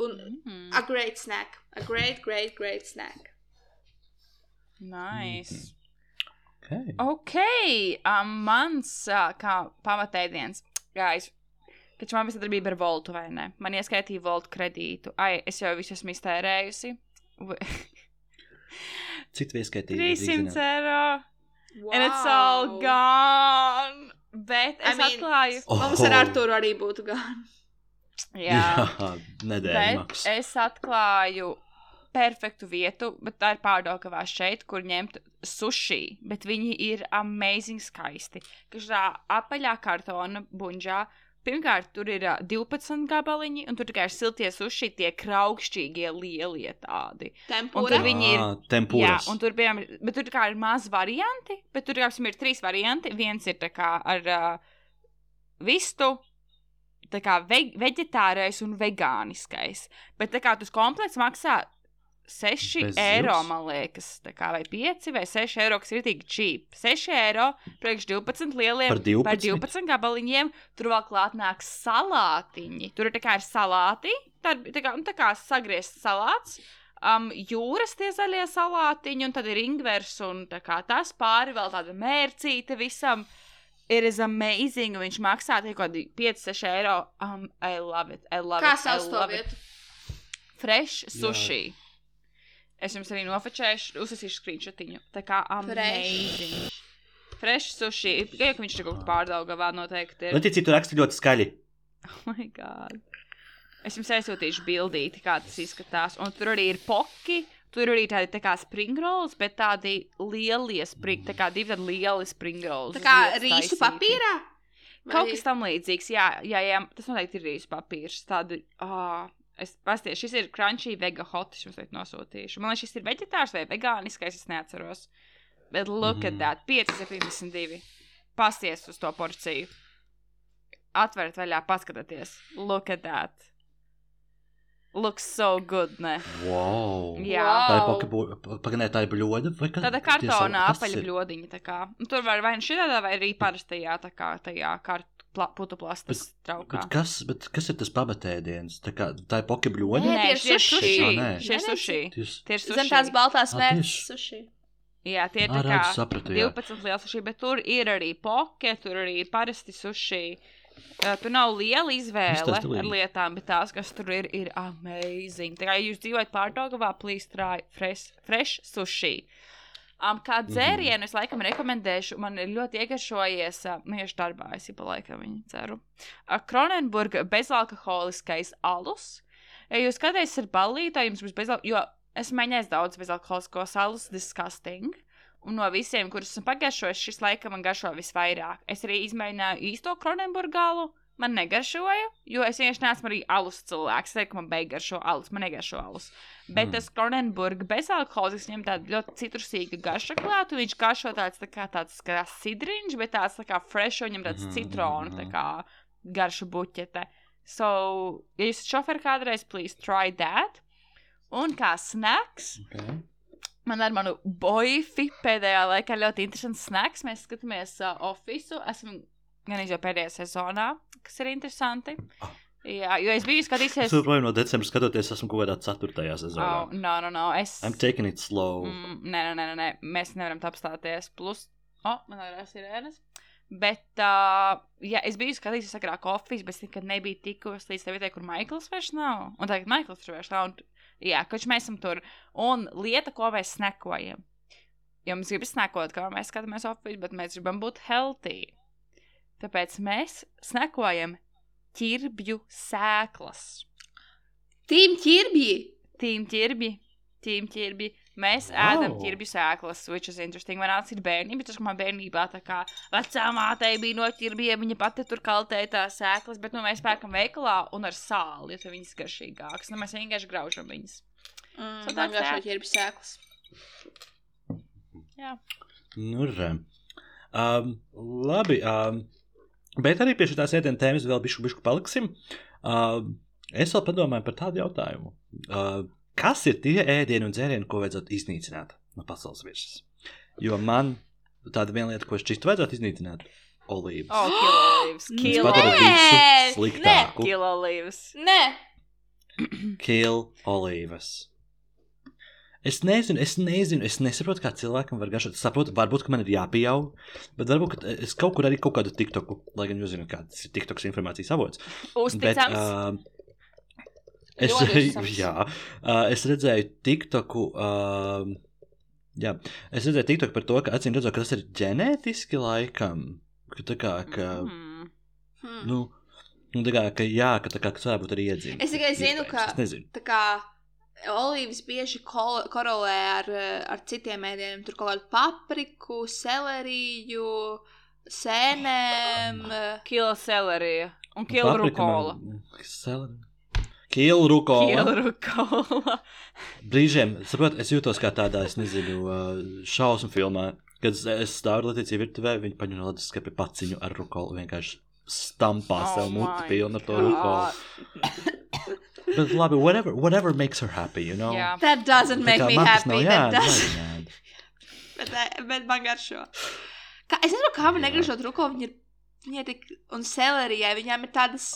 Un Mm. a great snack. A great, great, great snack. Nice. Okay. Ok, um, mans uh, kā pamatēdiens, guys, kad man bija sadarbība ar Voltu vai ne, man ieskaitīja Voltu kredītu. Ai, es jau visu esmu iztērējusi. Cik tu ieskaitīgi? 300 eiro. Wow. And it's all gone. Bet I es mean, atklāju. Oh. Mums ar Arturu arī būtu gan. Jā. [LAUGHS] Jā nedēļa Bet maks. es atklāju perfektu vietu, bet tā ir pārdaugavā šeit, kur ņemt sushi. Bet viņi ir amazing skaisti. Kas tā apaļā kartona buļģā. Pirmkārt, tur ir ā, 12 gabaliņi, un tur tikai ir siltie sushi, tie kraukšķīgie lielie tādi. Un Tempura. tur viņi ir- Ah, Tempūras. Jā, un tur bija, bet tur kā ir maz varianti, bet tur, piemēram, ir trīs varianti. Viens ir tā kā ar uh, vistu, tā kā ve veģetārais un vegāniskais. Bet tā kā tas komplekts maksā 6 Bez eiro, zivs? man liekas, tā kā vai 5 vai 6 eiro, kas ir tik cheap. 6 eiro priekš 12 lieliem, Par 12? par 12 gabaliņiem. Tur vēl klāt nāk salātiņi. Tur ir tā kā ir salāti, tā, tā kā, nu, tā kā sagriezts salāts. Um, jūras tie zaļie salātiņi, un tad ir ingvers, un tā kā tas pāri vēl tāda mērcīte visam. It is amazing, un viņš maksā kaut kādi 5-6 eiro. Um, I love it. I love Kā it. I sauc to love it. vietu? Fresh sushi. Es jums arī nofočēšu, uzsāsīšu screenshotiņu. Tā kā amazing. Fresh sushi. Gan jau ka viņš tur kaut kur pārdaugavā noteikti ir. Leticija, tu raksti ļoti skaļi. Oh my god. Es jums aizsūtīšu bildīti, kā tas izskatās. Un tur arī ir poki. Tur arī tādi tā kā springrolls, bet tādi lielie spring, tā kā divi tādi lieli springrolls. Tā kā rīsu papīrā? Kaut kas tam līdzīgs, jā, jā, jā, tas noteikti ir rīsu papīrs. Tādu, ah, es pasties, šis ir crunchy vega hot, es jums teikt nosūtīšu. Man liekas, šis ir veģetārs vai vegāniskais, es neatceros. Bet look mm. Mhm. at that, 5,72. Pasties uz to porciju. Atveriet vaļā, paskatieties. Look at that. Looks so good, ne? Wow. Jā. Tā ir Wow. poka, pagaidām, tā ir bļoda vai kas? Tāda kas apaļa bļodiņa. tā kā. Un Tur var vai nu šādā, vai arī parastajā, tā kā tajā kart, pla, putu plastas traukā. Bet kas, bet kas ir tas pamatēdiens? Tā, kā, tā ir poka bļoda? Nē, tie ir Nē, nē, sushi. Tis... Tie ir Zem sushi. tās baltās mērķis suši. Jā, tie ir tā kā sapratu, jā. 12 liels sushi, bet tur ir arī poke, tur arī ir parasti sushi. Uh, tur nav liela izvēle ar lietām, bet tās, kas tur ir, ir amazing. Tā kā ja jūs dzīvojat pārdagavā, please try fresh, fresh sushi. Um, kā Mhm. dzērienu es laikam rekomendēšu, man ir ļoti iegaršojies, uh, nu, tieši darbā es jau pa laikam viņu ceru. Uh, Kronenburga bezalkoholiskais alus. Ja jūs kādreiz esat ballītā, jums būs bezalkoholiskais, jo es mēģināju daudz bezalkoholiskos alus, disgusting. Un no visiem, kurus esmu pagaršojis, šis laikam man garšo visvairāk. Es arī izmēģināju īsto Kronenburgālu. Man negaršoja, jo es vienkārši neesmu arī alus cilvēks. Es teiktu, ka man beigas šo alus, man negaršo alus. Bet Mm. tas Kronenburgas bezalkoholisks viņam tādu ļoti citrusīgu garšu klātu. Viņš garšo tāds tā kā tāds kā sidriņš, bet tāds tā kā fresh, viņam tāds Mhm, citronu mhm, tā mhm. kā garšu buķete. So, ja jūs šoferi kādreiz, please try that. Un kā snacks, Okay. Man ar manu boifi pēdējā laikā ļoti interesants snacks. Mēs skatāmies uh, oficiālu. Esam gan jau pēdējā sezonā, kas ir interesanti. Jā, jo es biju Es skatījusies. joprojām no decembra skatoties, esmu kaut kādā 4. Oh, sezonā. no, no, no. Es. I'm taking it slow. Mm, nē, nē, nē, nē, mēs nevaram tā apstāties. Plus, oh, man ir sirēnas. Bet, uh, jā, es biju skatījusies agrāk kofijas, bet es nekad nebiju tikusi līdz tai vietai, kur Maikls vairs nav. Un tagad Maikls tur vairs nav. Un, jā, koč mēs esam tur. Un lieta, ko mēs snekojam. Jo mums gribas snekot, kā mēs skatāmies office, bet mēs gribam būt healthy. Tāpēc mēs snekojam ķirbju sēklas. Tīm ķirbji! Tīm ķirbi, tīm ķirbi. Mēs Wow. ēdam ķirbju sēklas, which is interesting. Man nāca ir bērni, bet tas, man bērnībā tā kā vecā mātei bija no ķirbiem, viņa pati tur kaltēja tās sēklas, bet nu mēs pērkam veikalā un ar sāli, jo viņas garšīgākas. Nu, mēs vienkārši graužam viņas. Mm, So that's garšo that. ķirbju sēklas. Jā. Nu, re. Um, labi. Um, bet arī pie šīs ēdienas tēmas vēl bišku, bišku paliksim. Um, es vēl padomāju par tādu jautājumu. Uh, kas ir tie ēdieni un dzērieni, ko vajadzētu iznīcināt no pasaules virsmas? Jo man tāda viena lieta, ko es šķistu vajadzētu iznīcināt, olīvas. Oh, kilolīvs. Tas Kilo- padara Nē. Kilolīvs. Nē, Kill olīvas. Es nezinu, es nezinu, es nesaprotu, kā cilvēkam var garšot. Es saprotu, varbūt, man ir jāpieaug, bet varbūt ka es kaut kur arī kaut kādu tiktoku, lai gan jūs zināt, kāds ir tiktoks informācijas avots. Uzticams. uh, es, [LAUGHS] uzticams. jā, uh, es redzēju tiktoku. Uh, jā, es redzēju tiktoku par to, ka acīm redzot, ka tas ir ģenētiski laikam. Ka tā kā, ka, Mm. hmm. nu, nu, tā kā, ka jā, ka tā kā, kas varbūt arī iedzīvot. Es tikai zinu, ka- Es nezinu. tā kā olīvas bieži kol- korelē ar, ar citiem ēdieniem. Tur kaut kādu papriku, seleriju, sēnēm. Kilo selerija un kilo rukola. Kilo rukola. [LAUGHS] Brīžiem, saprot, es jūtos kā tādā, es nezinu, uh, šausmu filmā, kad es- stāvu Latvijas virtuvē, viņi paņem no Latvijas skapa paciņu ar rukolu, vienkārši stampā Oh sev muti pilnu ar to rukolu. [COUGHS] [COUGHS] Bet labi, whatever, whatever makes her happy, you know? Jā. That doesn't make me happy. nav That jādara, does. jādara. bet, eh, bet man garšo. Kā, es nezinu, kā man Jā. negribot rukolu. Viņa ir, viņa ir tik, un selerijai viņām ir tādas.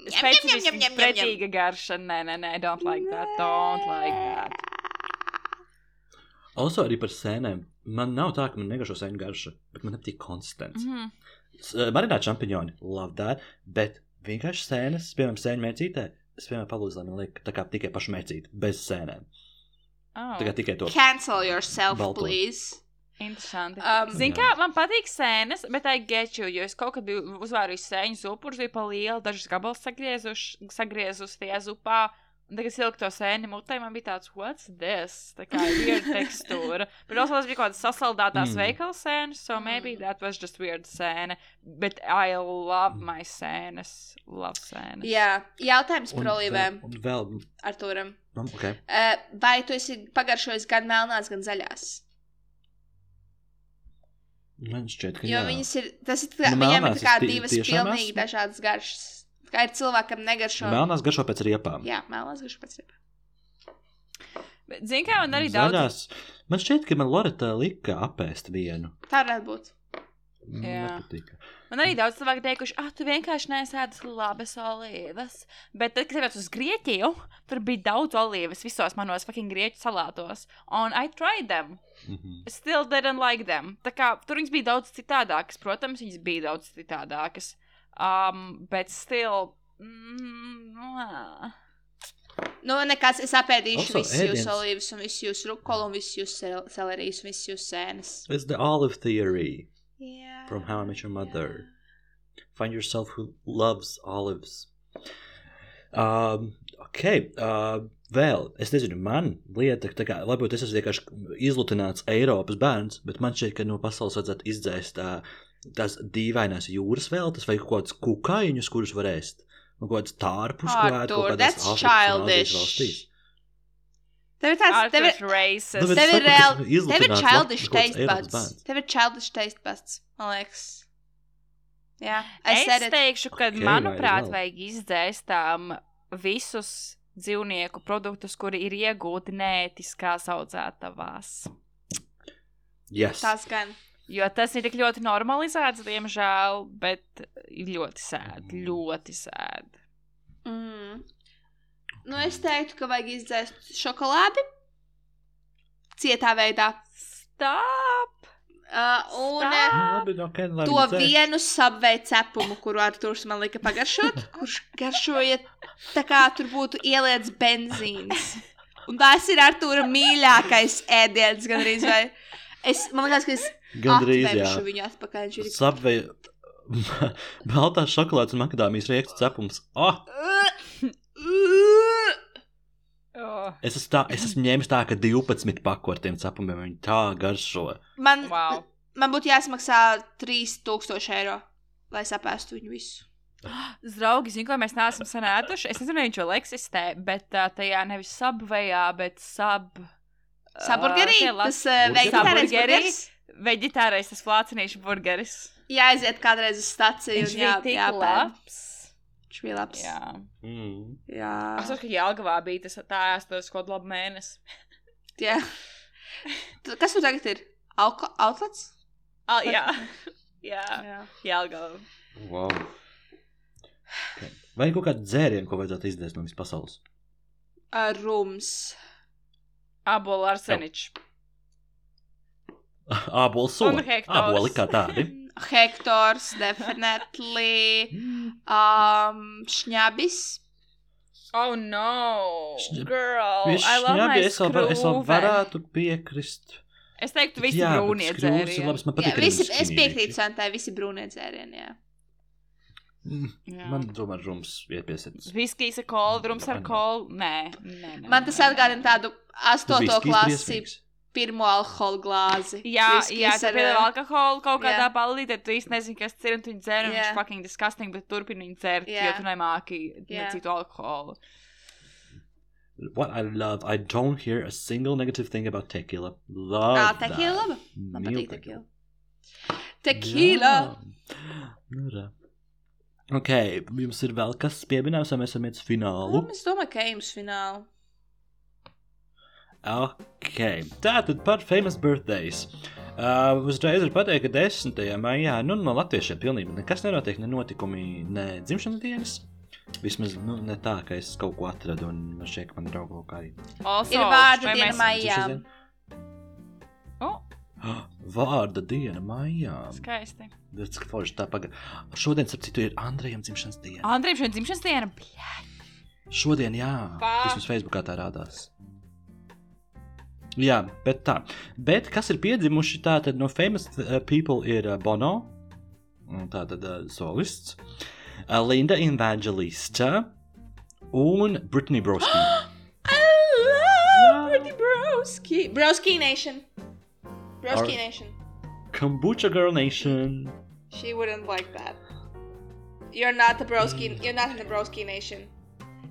Specifiski pretīga garša. Nē, nē, nē, don't like that. Don't like that. Also arī par sēnēm. Man nav tā, ka man negaršo sēņu garša, bet man nepatīk konsistence. Mhm. Mm. Marināti čempioni, love that, bet vienkārši sēnes, piemēram, sēņu mērcītē, es vienmēr palūdzu, lai man liek tā kā tikai pašu mērcīti, bez sēnēm. Oh. Tā kā tikai to. Cancel yourself, Balto. please. Interesanti. Um, Zini, kā man patīk sēnes, bet I get you, jo es kaut kad biju uzvārījis sēņu zupu, bija pa lielu, dažas gabalus sagriezuši- sagriezus tajā zupā. Un tagad es ieliku to sēni mutē, man bija tāds, what's this? Tā kā weird [LAUGHS] tekstūra. Bet also tas bija kaut kāds sasaldētās Mm. mm. veikala sēnes, so maybe that was just weird sēne. Bet I love my sēnes. Love sēnes. Jā, jautājums par Un olīvēm vēl- Un vēl, Arturam. nu, okay. Uh, vai tu esi pagaršojis gan melnās, gan zaļās? man šķiet, ka Jo jā. viņas ir, tas ir tā, Nu, viņiem ir tā kā divas pilnīgi esmu. dažādas garšas. Kā ir cilvēkam negaršo. Melnās garšo pēc riepām. Jā, melnās garšo pēc rīpa. Bet, Zini, kā man arī daudz. Zaļās. Man šķiet, ka man Loreta lika apēst vienu. Tā varētu būt. Nepatika. Man arī daudz cilvēku teikuši, ah, tu vienkārši nesēdi labas olīvas. Bet tad, kad es uz Grieķiju, tur bija daudz olīvas visos manos fucking grieķu salātos. Un I tried them. Mhm. I still didn't like them. Tā kā tur viņas bija daudz citādākas. Protams, viņas bija daudz citādākas. Um, bet still. Mm, ā. Nu, nekas, es apēdīšu Also, visus jūsu ēdiens. olīvas, un visus jūsu rukolu, un visus jūsu sel- selerijas, un visus jūsu sēnes. It's the olive theory Jā. from How I Met Your Mother. Find yourself who loves olives. Um, ok, uh, vēl, es nezinu, man lieta, tā kā, varbūt es esmu vienkārši izlutināts Eiropas bērns, bet man šķiet, ka no pasaules vajadzētu izdzēst uh, tās dīvainās jūras veltes vai kaut kādas kukaiņus, kurus var ēst. Un kaut kāds tārpus, ko ēd kaut kādās that's Āfrikas valstīs. Tev ir tāds, tev ir. Nu, tev es ir reāli, tev ir childish taste buds. Tev ir childish taste buds, man liekas. Jā, Es it. teikšu, ka, Ok, okay, manuprāt, vajag izdzēstām visus dzīvnieku produktus, kuri ir iegūti neētiskās audzētavās. Yes. Tas gan. Jo tas ir tik ļoti normalizēts, diemžēl, bet ir ļoti sēdi. Mm. Ļoti sēdi. Nu, es teiktu, ka vajag izdzēst šokolādi cietā veidā. Stop! Uh, un Stop! uh, Nu, labi, ok, lai to dzēš. vienu subvei cepumu, kuru Arthurs man lika pagaršot, [LAUGHS] kurš garšoja tā kā tur būtu ieliets benzīns. Un tas ir Arthūra mīļākais ēdiens, gan arī. Vai... Es, man liekas, ka es Gandrīz, jā. atveršu viņu atpakaļ. Viņš ir Subway, [LAUGHS] baltās šokolādes un makadāmijas riekstu cepums. Oh, Oh. es, esmu tā, es esmu ņēmis tā, ka 12 paku ar tiem cepumiem viņi tā garšo. Man, Wow. man būtu jāsmaksā 3000 eiro, lai sapēstu viņu visu. [GASPS] Draugi, zinu, ko mēs neesam sanākuši. Es nezinu, vai viņš vēl eksistē, bet uh, tajā nevis subvejā, bet sub. Saburgerī, las- tas uh, Saburgerī. burgeris. Veģetārais, tas flācinīšu burgeris. Jāaiziet kādreiz uz staciju. Viņš un jā, bija tik jāpēd. labs. Viņš bija labs. Jā. Mm. Jā. Es saprotu, ka Jālgavā bija tas tā ēstos kaut labu mēnesi. [LAUGHS] jā. Kas tur tagad ir? Alko, outlets? Al, [LAUGHS] jā. jā. Jā. Jālgavā. Wow. Okay. Vai ir kaut kāda dzēriena, ko vajadzētu izdzēst no visas pasaules? Rums. Abola arseničs. [LAUGHS] Ābols Un soli. Āboli kā tādi. [LAUGHS] Hektors, definitely. [LAUGHS] Um, šņabis. Oh, no! Šņab- Girl! Viņš I love my šņabi, es vēl, var, es vēl varētu piekrist. Es teiktu, visi Jā, brūnie dzērieni. labas, man Jā, patīk. arī visi, es piekrītu. Santai, visi brūnie dzērieni. Jā. Mm, Jā. Man tomēr rums ir piesardzīgs. Viskijs ar kolu, drums ar kolu. Nē, nē, nē. Man tas atgādina tādu astoto klasi pirmo alkohola glāzi. Jā, Viskijs jā, tu ar, piedāvā uh, alkoholu kaut kādā jā. ballītē, tu īsti nezini, kas tas ir, un tu viņu dzer, un viņš Jā. fucking disgusting, bet turpini viņu dzert, Jā. jo tu nemāki Jā. necītu alkoholu. What I love, I don't hear a single negative thing about tequila. Love that. tequila laba. Man patīk tequila. Tequila. Nu, re. Ok, jums ir vēl kas pieminēts, vai mēs esam iet uz finālu? Nu, Es domāju, ka ejams finālu. Ok, tātad par famous birthdays. Uh, uzreiz var pateikt, ka 10. maijā nu, no latviešiem pilnībā nekas nenotiek, ne notikumi, ne dzimšanas dienas. Vismaz nu, ne tā, ka es kaut ko atradu un man ka man draugu kaut kā arī. Also, Ir vārda vai diena mēs- maijā. Oh? [GASPS] [GASPS] Vārda diena maijā. skaisti. Ir forši tā pagaidi. Šodien, starp citu, ir Andrejam dzimšanas diena. Andrejam šodien dzimšanas diena. Bļā. Šodien, jā, vismaz Facebookā tā rādās. Jā, bet tā. Bet kas ir piedzimuši tātad no famous uh, people ir uh, Bono, un tātad uh, solists, Linda Evangelista un Britney Broski. [GASPS] I Pretty Broski. Broski Nation. Broski Nation. Kombucha Girl Nation. She wouldn't like that. You're not a broski. You're not in the broski nation.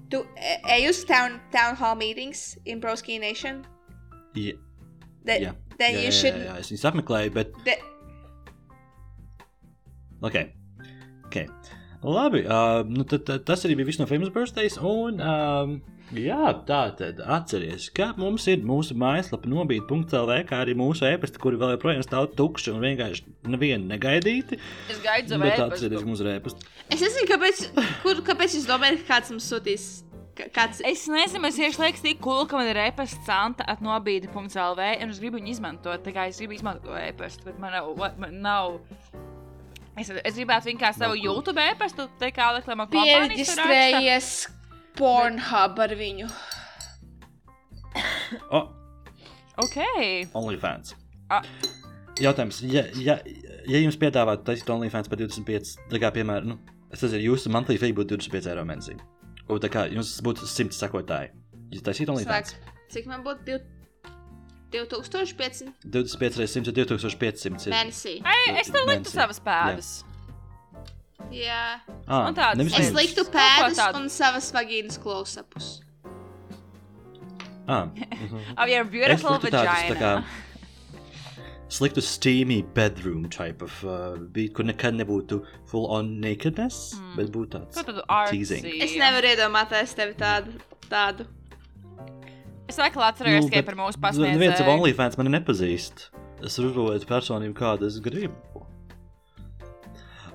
Do uh, use town town hall meetings in broski nation? Jā, That, jā, Then jā, you jā, shouldn't. jā, es viņus apmeklēju, bet that- Ok. okay. Labi, uh, nu tad, tad tas arī bija viss no Famous Birthdays. Un, um, jā, tā tad atcerieties, ka mums ir mūsu mājaslapa nobīde.cl, kā arī mūsu e-pasta, kuri vēl joprojām stāv tukši un vienkārši nevienu negaidīti. Es gaidu ēpastu. atcerieties, ka mums ir e-pasta. Es nezinu, kāpēc, kur, kāpēc jūs domājat, ka kāds mums sūtīs. Kāds, Es nezinu, man vienkārši liekas, tik cool, ka man ir e-pasta santa atnobīde.lv, un es gribu viņu izmantot. Tā kā es gribu izmantot to e-pastu, bet man nav. Man nav es, es gribētu kā savu. YouTube e-pastu, tā kā raksta. Pierģistrējies Pornhub ar viņu. Oh, Ok. OnlyFans. Ah. Jautājums, ja, ja, ja jums piedāvātu taisīt OnlyFans par 25, tā kā piemēram, nu, es nezinu, jūsu monthly fee būtu 25 eiro mēnesī. Un tā kā jums būtu 100 sekotāji, jūs taisītu OnlyFans. Slēgts. Cik man būtu? Div- 2500 25 reizes 100 ir 2500. ir- mēnesī. Ai, es tev liktu savas pēdas. Jā. Ah, Un tādas nevis Es liktu pēdas un savas vagīnas klausapus. Ah, mhm. Oh, you're beautiful liktu tādus tā kā vagina. Sliktu steamy bedroom type of uh, beat, kur nekad nebūtu full on nakedness, Mm. bet būtu tāds. Tad Teasing. Es nevaru iedomāties tevi tādu. tādu. Es laikam atcerējos Nu, tikai bet par mūsu Neviens ar pasniedzēju. OnlyFans mani nepazīst. Es runāju personību, kāda es gribu.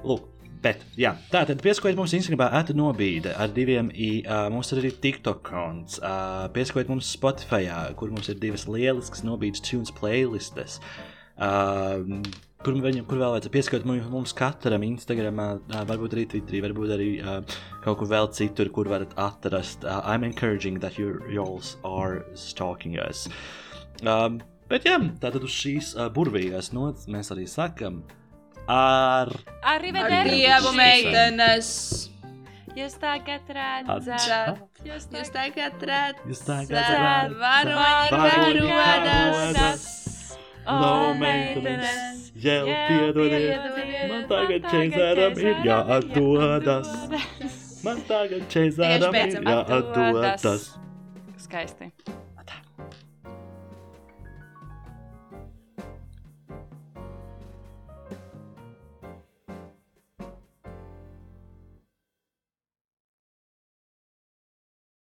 Lūk, bet, jā, tā tad piesakojiet mums Instagram, ēta nobīde ar diviem i. Uh, mums ir arī TikTok konts. Uh, piesakojiet mums Spotify, kur mums ir divas lieliskas nobīdes tunes playlistes. Uh, kur, viņam, kur vēl vajadzētu pieskatīt mums, katram Instagram, uh, varbūt arī Twitterī, varbūt arī uh, kaut kur vēl citur, kur varat atrast. Uh, I'm encouraging that you y'alls are stalking us. Um, bet jā, tātad uz šīs uh, burvīgās nots mēs arī sakam ar Ar Arrivederci! dievu meitenes! Jūs tagad redzat, jūs tagad redzat, Jūs tagad redzat, varoņi Varoņi karodas! karodas. Low maintenance, jau piedodiet, man tagad čeizaram ir jāatdodas. Man tagad čeizaram ir jāatdodas. Skaisti.